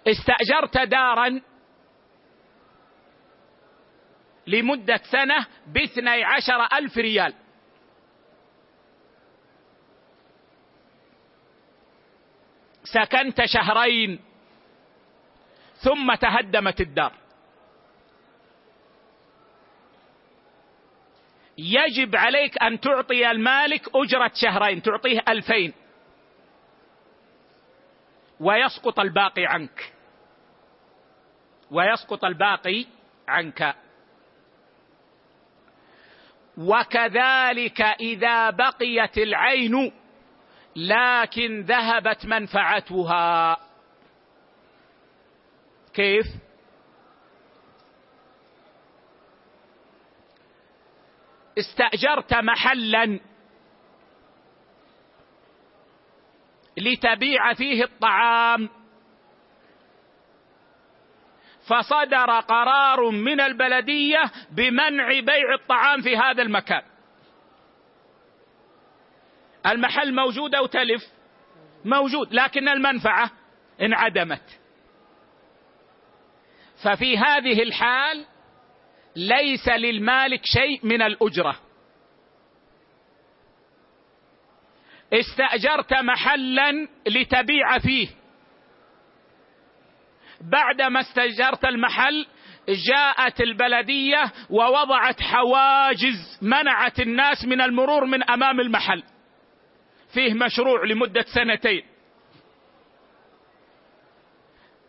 استأجرت دارا لمدة سنة باثني عشر ألف ريال. سكنت شهرين. ثم تهدمت الدار. يجب عليك أن تعطي المالك أجرة شهرين تعطيه ألفين. ويسقط الباقي عنك. ويسقط الباقي عنك. وكذلك إذا بقيت العين لكن ذهبت منفعتها. كيف؟ استأجرت محلا لتبيع فيه الطعام. فصدر قرار من البلدية بمنع بيع الطعام في هذا المكان. المحل موجود أو تلف؟ موجود لكن المنفعة انعدمت. ففي هذه الحال ليس للمالك شيء من الأجرة. استأجرت محلا لتبيع فيه. بعدما استأجرت المحل جاءت البلدية ووضعت حواجز منعت الناس من المرور من أمام المحل. فيه مشروع لمدة سنتين.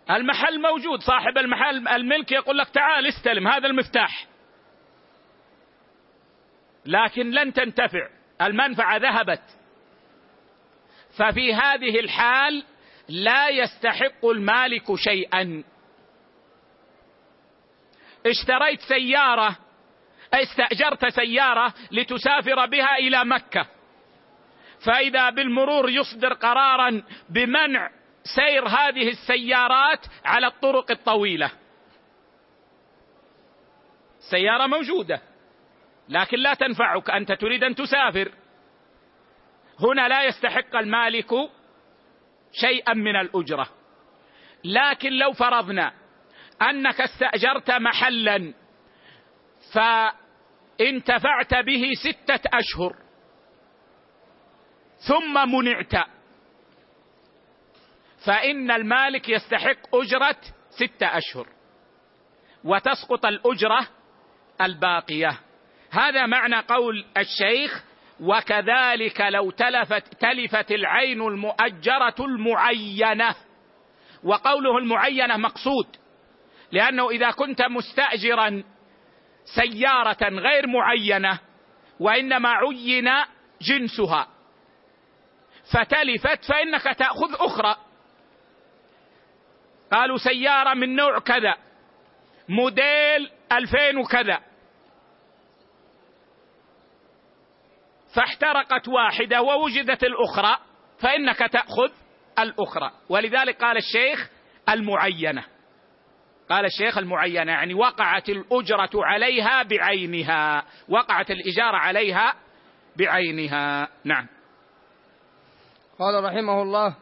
المحل موجود صاحب المحل الملك يقول لك تعال استلم هذا المفتاح. لكن لن تنتفع المنفعة ذهبت. ففي هذه الحال لا يستحق المالك شيئا. اشتريت سيارة استأجرت سيارة لتسافر بها إلى مكة. فإذا بالمرور يصدر قرارا بمنع سير هذه السيارات على الطرق الطويلة. سياره موجودة لكن لا تنفعك أنت تريد أن تسافر. هنا لا يستحق المالك شيئا من الأجرة. لكن لو فرضنا أنك استأجرت محلا فانتفعت به ستة أشهر. ثم منعت. فإن المالك يستحق أجرة ستة أشهر وتسقط الأجرة الباقية. هذا معنى قول الشيخ وكذلك لو تلفت تلفت العين المؤجرة المعينة. وقوله المعينة مقصود لأنه إذا كنت مستاجرا سيارة غير معينة وإنما عين جنسها. فتلفت فإنك تأخذ أخرى. قالوا سيارة من نوع كذا موديل 2000 وكذا. فاحترقت واحدة ووجدت الأخرى فإنك تأخذ الأخرى. ولذلك قال الشيخ المعينة. قال الشيخ المعينة يعني وقعت الأجرة عليها بعينها وقعت الإجارة عليها بعينها. نعم. قال رحمه الله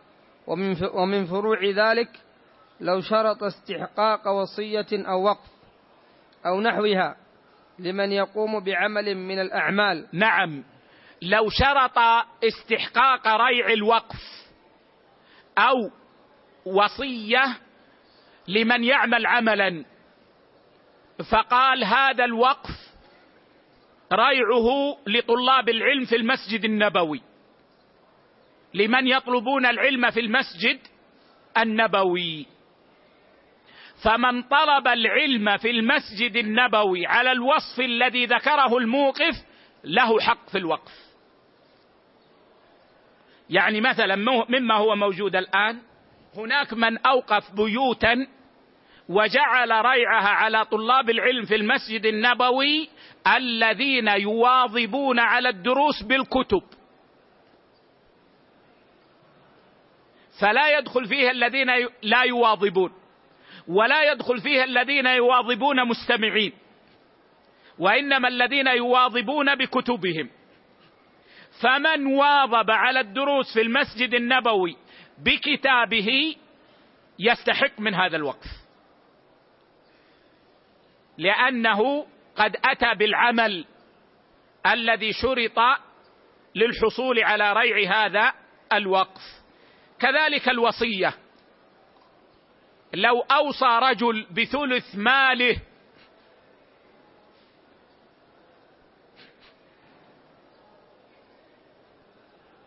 ومن ومن فروع ذلك لو شرط استحقاق وصية أو وقف أو نحوها لمن يقوم بعمل من الأعمال. نعم. لو شرط استحقاق ريع الوقف أو وصية لمن يعمل عملا فقال هذا الوقف ريعه لطلاب العلم في المسجد النبوي. لمن يطلبون العلم في المسجد النبوي. فمن طلب العلم في المسجد النبوي على الوصف الذي ذكره الموقف له حق في الوقف. يعني مثلا مما هو موجود الآن هناك من أوقف بيوتا وجعل ريعها على طلاب العلم في المسجد النبوي الذين يواظبون على الدروس بالكتب. فلا يدخل فيها الذين لا يواظبون. ولا يدخل فيها الذين يواظبون مستمعين. وإنما الذين يواظبون بكتبهم. فمن واظب على الدروس في المسجد النبوي بكتابه يستحق من هذا الوقف. لأنه قد أتى بالعمل الذي شرط للحصول على ريع هذا الوقف. كذلك الوصية. لو أوصى رجل بثلث ماله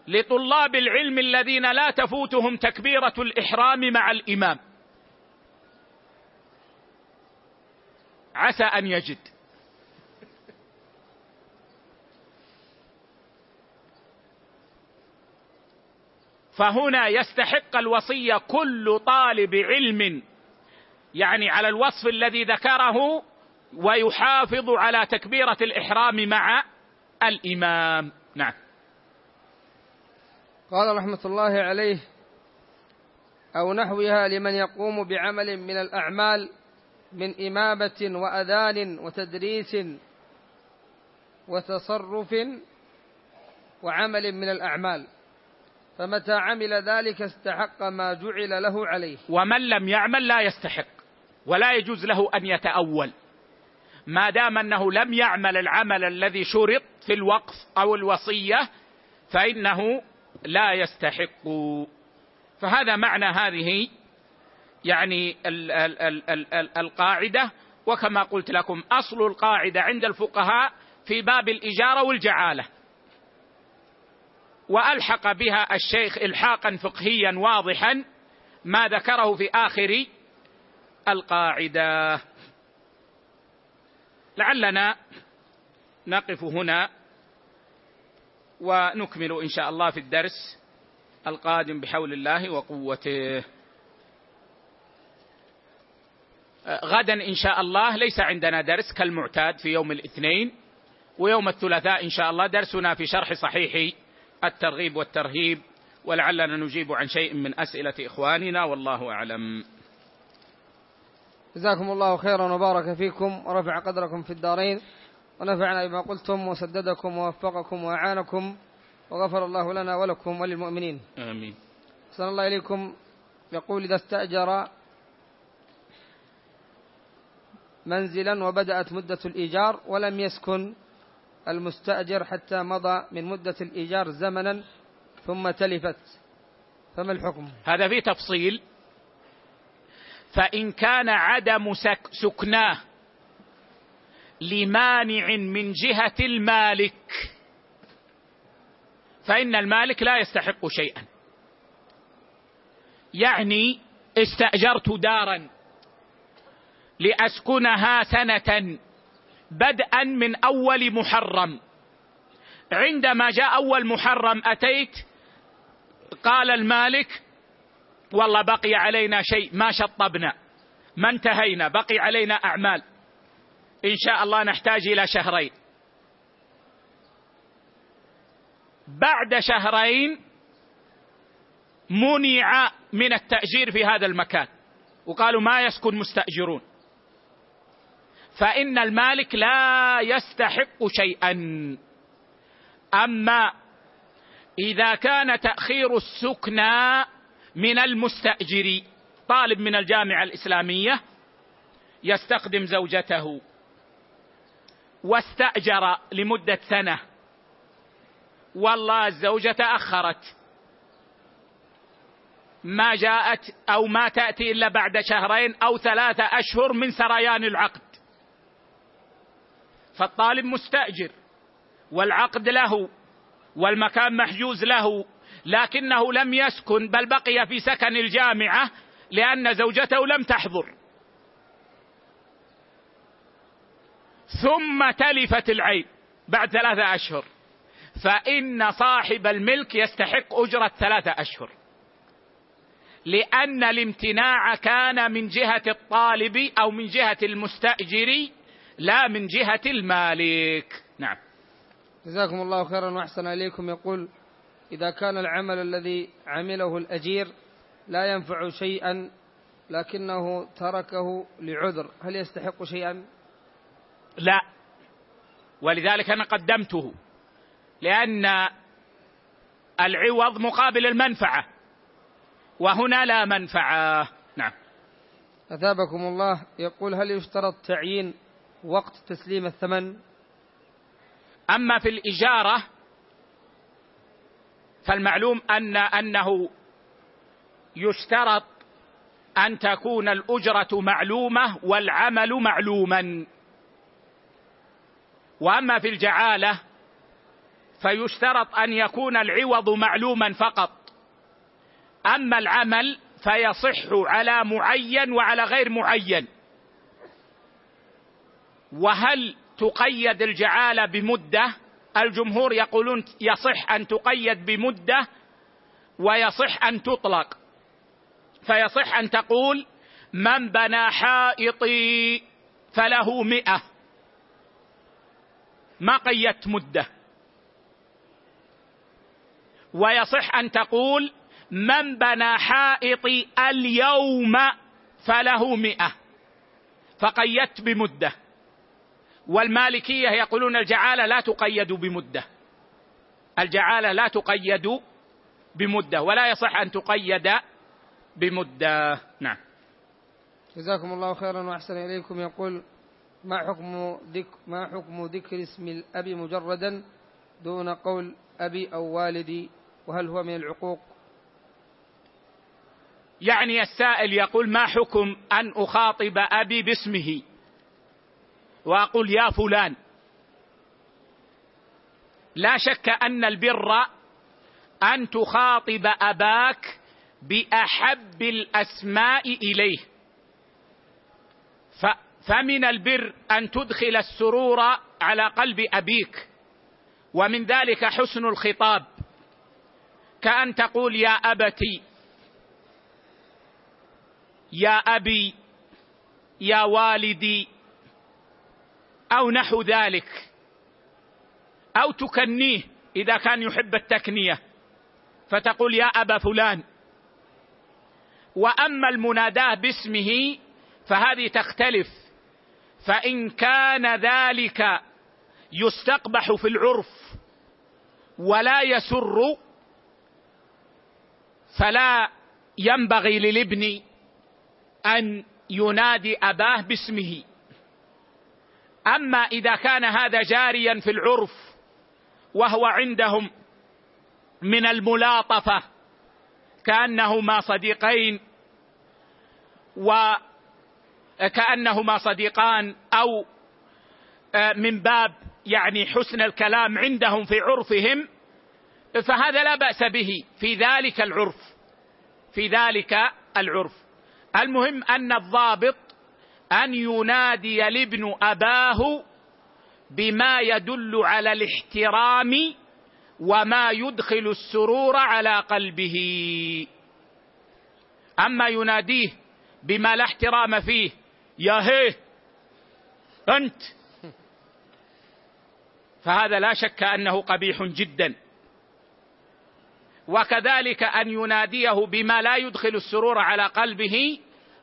لطلاب العلم الذين لا تفوتهم تكبيرة الإحرام مع الإمام. عسى أن يجد. فهنا يستحق الوصيه كل طالب علم يعني على الوصف الذي ذكره ويحافظ على تكبيرة الإحرام مع الإمام. نعم. قال رحمة الله عليه أو نحوها لمن يقوم بعمل من الأعمال من إمامة وأذان وتدريس وتصرف وعمل من الأعمال. فمتى عمل ذلك استحق ما جعل له عليه. ومن لم يعمل لا يستحق ولا يجوز له أن يتأول. ما دام أنه لم يعمل العمل الذي شرط في الوقف أو الوصية فإنه لا يستحق. فهذا معنى هذه يعني ال ال ال ال ال القاعدة. وكما قلت لكم أصل القاعدة عند الفقهاء في باب الإجارة والجعالة. وألحق بها الشيخ إلحاقا فقهيا واضحا ما ذكره في آخر القاعدة. لعلنا نقف هنا ونكمل إن شاء الله في الدرس القادم بحول الله وقوته. غدا إن شاء الله ليس عندنا درس كالمعتاد في يوم الاثنين ويوم الثلاثاء إن شاء الله درسنا في شرح صحيح الترغيب والترهيب ولعلنا نجيب عن شيء من أسئلة إخواننا والله أعلم. جزاكم الله خيرا وبارك فيكم ورفع قدركم في الدارين ونفعنا بما قلتم وسددكم ووفقكم وأعانكم وغفر الله لنا ولكم وللمؤمنين. آمين. صلى الله إليكم. يقول إذا استأجر منزلا وبدأت مدة الإيجار ولم يسكن المستأجر حتى مضى من مدة الإيجار زمنا ثم تلفت. فما الحكم؟ هذا فيه تفصيل. فإن كان عدم سكناه لمانع من جهة المالك فإن المالك لا يستحق شيئا. يعني استأجرت دارا لأسكنها سنة بدءا من أول محرم. عندما جاء أول محرم أتيت قال المالك والله بقي علينا شيء ما شطبنا ما انتهينا بقي علينا أعمال. إن شاء الله نحتاج إلى شهرين. بعد شهرين منع من التأجير في هذا المكان وقالوا ما يسكن مستأجرون. فإن المالك لا يستحق شيئا. أما إذا كان تأخير السكنى من المستأجر طالب من الجامعة الإسلامية يستخدم زوجته واستأجر لمدة سنة. والله الزوجة تأخرت. ما جاءت أو ما تأتي إلا بعد شهرين أو ثلاثة أشهر من سريان العقد. فالطالب مستأجر والعقد له والمكان محجوز له لكنه لم يسكن بل بقي في سكن الجامعة لأن زوجته لم تحضر. ثم تلفت العين بعد ثلاثة أشهر فإن صاحب الملك يستحق أجرة ثلاثة أشهر لأن الامتناع كان من جهة الطالب أو من جهة المستأجر لا من جهة المالك. نعم. جزاكم الله خيرا وأحسن إليكم. يقول إذا كان العمل الذي عمله الأجير لا ينفع شيئا لكنه تركه لعذر هل يستحق شيئا؟ لا. ولذلك أنا قدمته. لأن العوض مقابل المنفعة وهنا لا منفعة. نعم. أثابكم الله. يقول هل يشترط تعيين وقت تسليم الثمن. أما في الإجارة فالمعلوم أن أنه يشترط أن تكون الأجرة معلومة والعمل معلوما. وأما في الجعالة فيشترط أن يكون العوض معلوما فقط. أما العمل فيصح على معين وعلى غير معين. وهل تقيد الجعاله بمدة؟ الجمهور يقولون يصح أن تقيد بمدة ويصح أن تطلق. فيصح أن تقول من بنى حائطي فله مئة. ما قيدت مدة. ويصح أن تقول من بنى حائطي اليوم فله مئة. فقيدت بمدة. والمالكية يقولون الجعالة لا تقيد بمدة. الجعالة لا تقيد بمدة ولا يصح أن تقيد بمدة. نعم. جزاكم الله خيرا وأحسن إليكم. يقول ما حكم ذك ما حكم ذكر اسم الأب مجردا دون قول أبي أو والدي؟ وهل هو من العقوق؟ يعني السائل يقول ما حكم أن أخاطب أبي باسمه؟ وأقول يا فلان لا شك أن البر أن تخاطب أباك بأحب الأسماء إليه. فمن البر أن تدخل السرور على قلب أبيك ومن ذلك حسن الخطاب. كأن تقول يا أبتي يا أبي يا والدي أو نحو ذلك أو تكنيه إذا كان يحب التكنية فتقول يا أبا فلان. وأما المناداه باسمه فهذه تختلف فإن كان ذلك يستقبح في العرف ولا يسر فلا ينبغي للابن أن ينادي أباه باسمه. أما إذا كان هذا جاريا في العرف وهو عندهم من الملاطفة كأنهما صديقين وكانهما صديقان أو آه، من باب يعني حسن الكلام عندهم في عرفهم فهذا لا بأس به في ذلك العرف في ذلك العرف. المهم أن الضابط أن ينادي الابن أباه بما يدل على الاحترام وما يدخل السرور على قلبه. أما يناديه بما لا احترام فيه يا هيه أنت. فهذا لا شك أنه قبيح جدا. وكذلك أن يناديه بما لا يدخل السرور على قلبه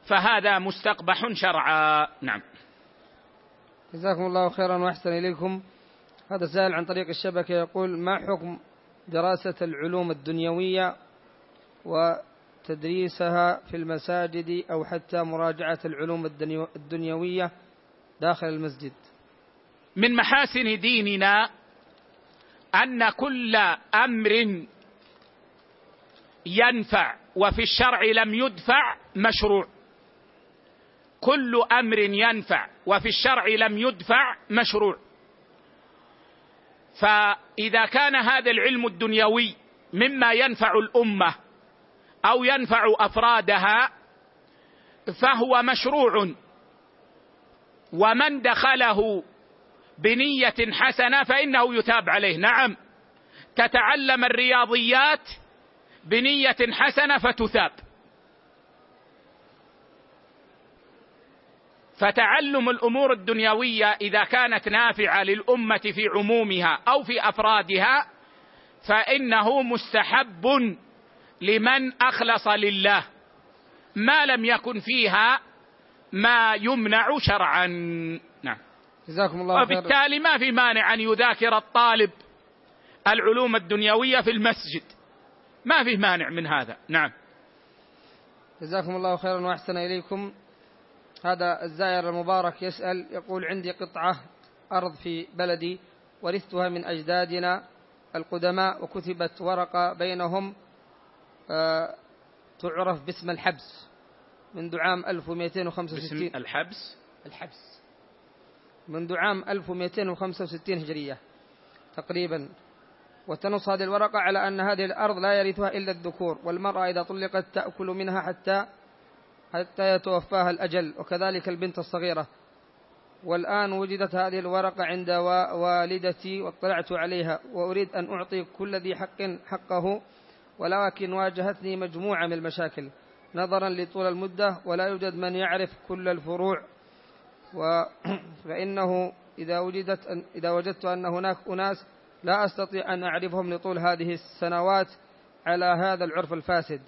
فهذا مستقبح شرعا. نعم. جزاكم الله خيرا وأحسن إليكم. هذا سائل عن طريق الشبكة يقول ما حكم دراسة العلوم الدنيوية وتدريسها في المساجد أو حتى مراجعة العلوم الدنيوية داخل المسجد؟ من محاسن ديننا أن كل أمر ينفع وفي الشرع لم يدفع مشروع. كل أمر ينفع وفي الشرع لم يدفع مشروع. فإذا كان هذا العلم الدنيوي مما ينفع الأمة أو ينفع أفرادها فهو مشروع. ومن دخله بنية حسنة فإنه يتاب عليه. نعم تتعلم الرياضيات بنية حسنة فتثاب. فتعلم الأمور الدنيوية إذا كانت نافعة للأمة في عمومها أو في أفرادها فإنه مستحب لمن أخلص لله. ما لم يكن فيها ما يمنع شرعا. نعم. جزاكم الله خير وبالتالي ما في مانع أن يذاكر الطالب العلوم الدنيوية في المسجد. ما في مانع من هذا. نعم. جزاكم الله خيرا وأحسن إليكم. هذا الزائر المبارك يسأل يقول عندي قطعة أرض في بلدي ورثتها من أجدادنا القدماء وكتبت ورقة بينهم آه، تعرف باسم الحبس منذ عام 1265 باسم الحبس؟ الحبس. منذ عام 1265 هجرية تقريبا. وتنص هذه الورقة على أن هذه الأرض لا يرثها إلا الذكور والمرأة إذا طلقت تأكل منها حتى حتى يتوفاها الأجل وكذلك البنت الصغيرة. والآن وجدت هذه الورقة عند والدتي واطلعت عليها وأريد أن أعطي كل ذي حق حقه ولكن واجهتني مجموعة من المشاكل. نظرا لطول المدة ولا يوجد من يعرف كل الفروع. و فإنه إذا وجدت إذا وجدت أن هناك أناس لا أستطيع أن أعرفهم لطول هذه السنوات على هذا العرف الفاسد.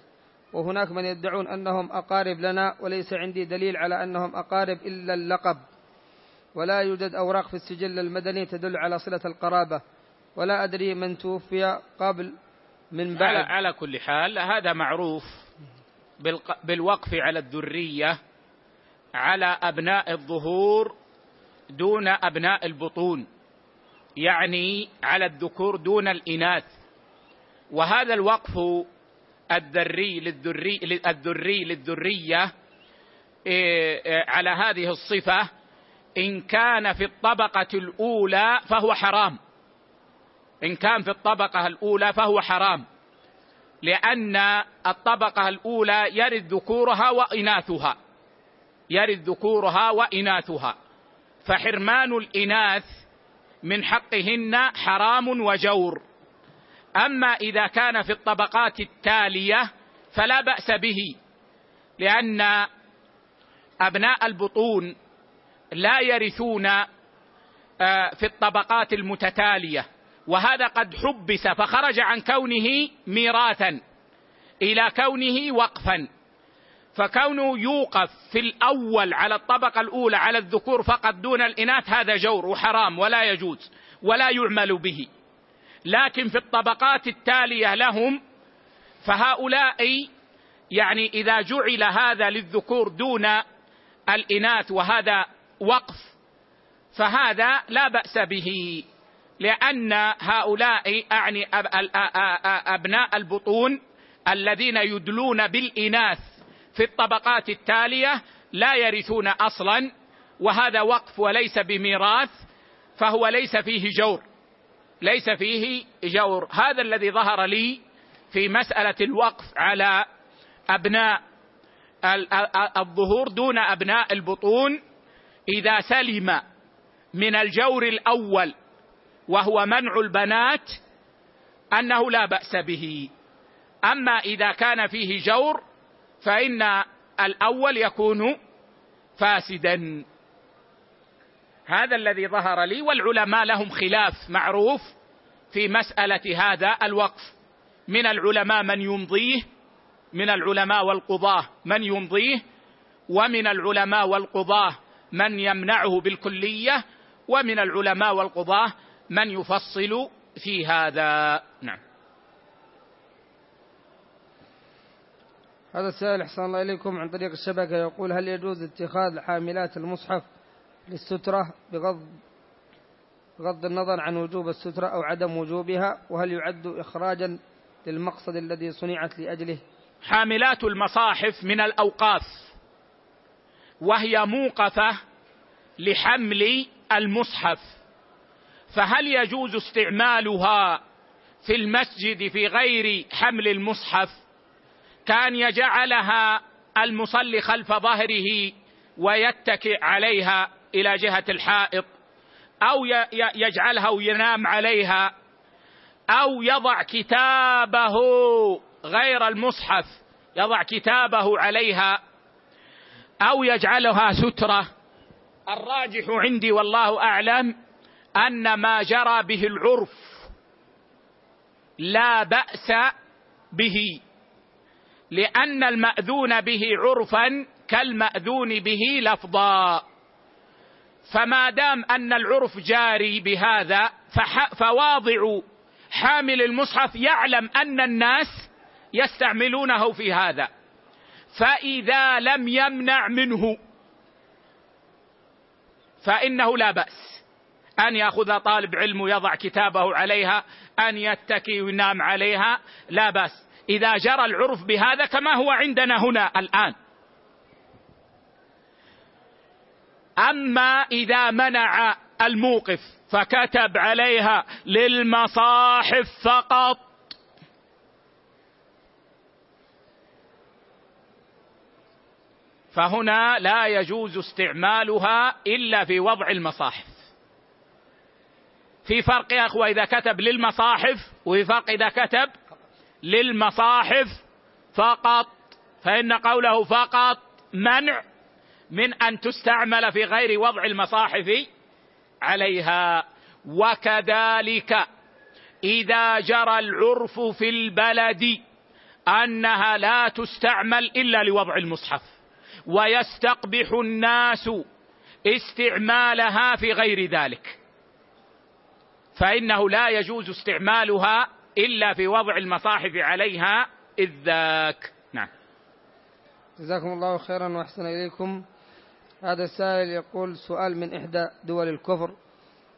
وهناك من يدعون أنهم أقارب لنا وليس عندي دليل على أنهم أقارب إلا اللقب. ولا يوجد أوراق في السجل المدني تدل على صلة القرابة. ولا أدري من توفي قبل من بعد. على, على كل حال هذا معروف بالوقف على الذرية على أبناء الظهور دون أبناء البطون يعني على الذكور دون الإناث. وهذا الوقف الذري للذري الذري للذرية إيه، إيه، على هذه الصفة إن كان في الطبقة الأولى فهو حرام. إن كان في الطبقة الأولى فهو حرام. لأن الطبقة الأولى يرد ذكورها وإناثها. يرد ذكورها وإناثها. فحرمان الإناث من حقهن حرام وجور. أما إذا كان في الطبقات التالية فلا بأس به لأن أبناء البطون لا يرثون آه، في الطبقات المتتالية وهذا قد حبس فخرج عن كونه ميراثا إلى كونه وقفا. فكونه يوقف في الأول على الطبقة الأولى على الذكور فقط دون الإناث هذا جور وحرام ولا يجوز ولا يعمل به. لكن في الطبقات التالية لهم فهؤلاء يعني إذا جعل هذا للذكور دون الإناث وهذا وقف فهذا لا بأس به لأن هؤلاء أعني أبناء البطون الذين يدلون بالإناث في الطبقات التالية لا يرثون أصلا وهذا وقف وليس بميراث فهو ليس فيه جور. ليس فيه جور. هذا الذي ظهر لي في مسألة الوقف على أبناء الظهور دون أبناء البطون إذا سلم من الجور الأول وهو منع البنات أنه لا بأس به. أما إذا كان فيه جور فإن الأول يكون فاسدا. هذا الذي ظهر لي والعلماء لهم خلاف معروف في مسألة هذا الوقف. من العلماء من يمضيه من العلماء والقضاة من يمضيه ومن العلماء والقضاة من يمنعه بالكلية ومن العلماء والقضاة من يفصل في هذا. نعم. هذا السائل أحسن الله إليكم عن طريق الشبكة يقول هل يجوز اتخاذ حاملات المصحف للسترة بغض بغض النظر عن وجوب السترة أو عدم وجوبها وهل يعد اخراجا للمقصد الذي صنعت لأجله؟ حاملات المصاحف من الأوقاف وهي موقفة لحمل المصحف. فهل يجوز استعمالها في المسجد في غير حمل المصحف؟ كان يجعلها المصلي خلف ظهره ويتكئ عليها. إلى جهة الحائط أو يجعلها وينام عليها أو يضع كتابه غير المصحف يضع كتابه عليها أو يجعلها سترة. الراجح عندي والله أعلم أن ما جرى به العرف لا بأس به لأن المأذون به عرفا كالمأذون به لفظا. فما دام أن العرف جاري بهذا فواضع حامل المصحف يعلم أن الناس يستعملونه في هذا. فإذا لم يمنع منه فإنه لا بأس أن يأخذ طالب علم ويضع كتابه عليها أن يتكي وينام عليها لا بأس. إذا جرى العرف بهذا كما هو عندنا هنا الآن. أما إذا منع الموقف فكتب عليها للمصاحف فقط. فهنا لا يجوز استعمالها إلا في وضع المصاحف. في فرق يا أخوة إذا كتب للمصاحف وفي فرق إذا كتب للمصاحف فقط. فإن قوله فقط منع من أن تستعمل في غير وضع المصاحف عليها. وكذلك إذا جرى العرف في البلد أنها لا تستعمل إلا لوضع المصحف ويستقبح الناس استعمالها في غير ذلك. فإنه لا يجوز استعمالها إلا في وضع المصاحف عليها إذ ذاك. نعم. جزاكم الله خيرا وأحسن إليكم. هذا السائل يقول سؤال من إحدى دول الكفر.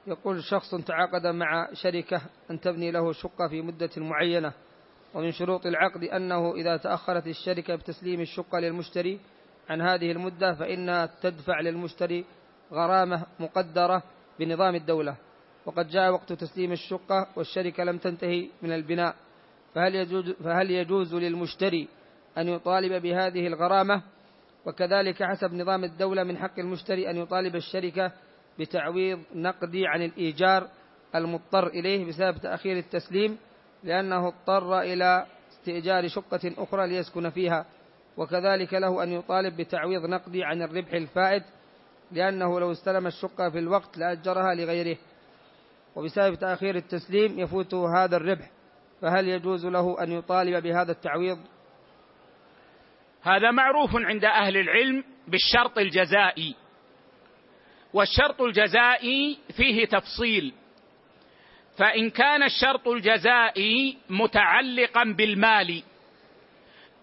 يقول شخص تعاقد مع شركة أن تبني له شقة في مدة معينة ومن شروط العقد أنه إذا تأخرت الشركة بتسليم الشقة للمشتري عن هذه المدة فإنها تدفع للمشتري غرامة مقدرة بنظام الدولة. وقد جاء وقت تسليم الشقة والشركة لم تنتهي من البناء فهل يجوز, فهل يجوز للمشتري أن يطالب بهذه الغرامة؟ وكذلك حسب نظام الدولة من حق المشتري أن يطالب الشركة بتعويض نقدي عن الإيجار المضطر إليه بسبب تأخير التسليم لأنه اضطر إلى استئجار شقة أخرى ليسكن فيها. وكذلك له أن يطالب بتعويض نقدي عن الربح الفائت لأنه لو استلم الشقة في الوقت لأجرها لغيره. وبسبب تأخير التسليم يفوته هذا الربح فهل يجوز له أن يطالب بهذا التعويض؟ هذا معروف عند أهل العلم بالشرط الجزائي. والشرط الجزائي فيه تفصيل. فإن كان الشرط الجزائي متعلقا بالمال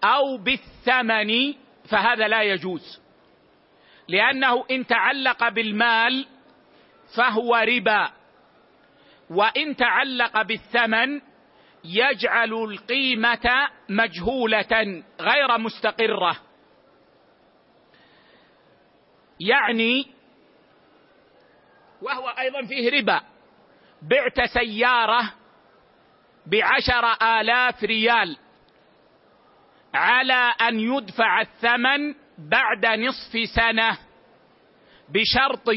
أو بالثمن فهذا لا يجوز. لأنه إن تعلق بالمال فهو ربا وإن تعلق بالثمن يجعل القيمة مجهولة غير مستقرة. يعني وهو أيضا فيه ربا. بعت سيارة بعشر آلاف ريال على أن يدفع الثمن بعد نصف سنة بشرط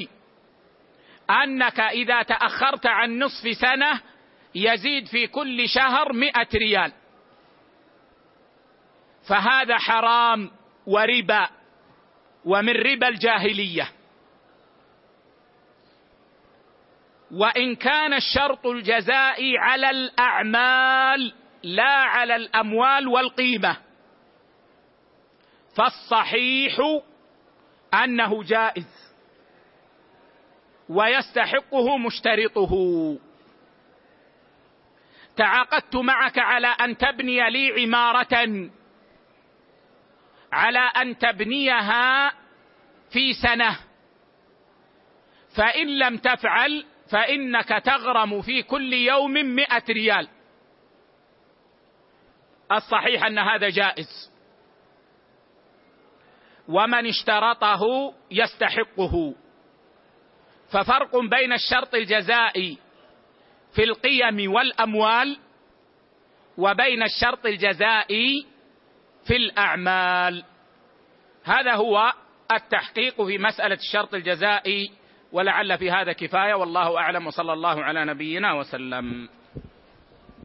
أنك إذا تأخرت عن نصف سنة يزيد في كل شهر مئة ريال. فهذا حرام وربا ومن ربا الجاهلية. وإن كان الشرط الجزائي على الأعمال لا على الأموال والقيمة. فالصحيح أنه جائز. ويستحقه مشترطه. تعاقدت معك على أن تبني لي عمارة. على أن تبنيها في سنة. فإن لم تفعل فإنك تغرم في كل يوم مئة ريال. الصحيح أن هذا جائز. ومن اشترطه يستحقه. ففرق بين الشرط الجزائي في القيم والأموال وبين الشرط الجزائي في الأعمال. هذا هو التحقيق في مسألة الشرط الجزائي ولعل في هذا كفاية والله أعلم وصلى الله على نبينا وسلم.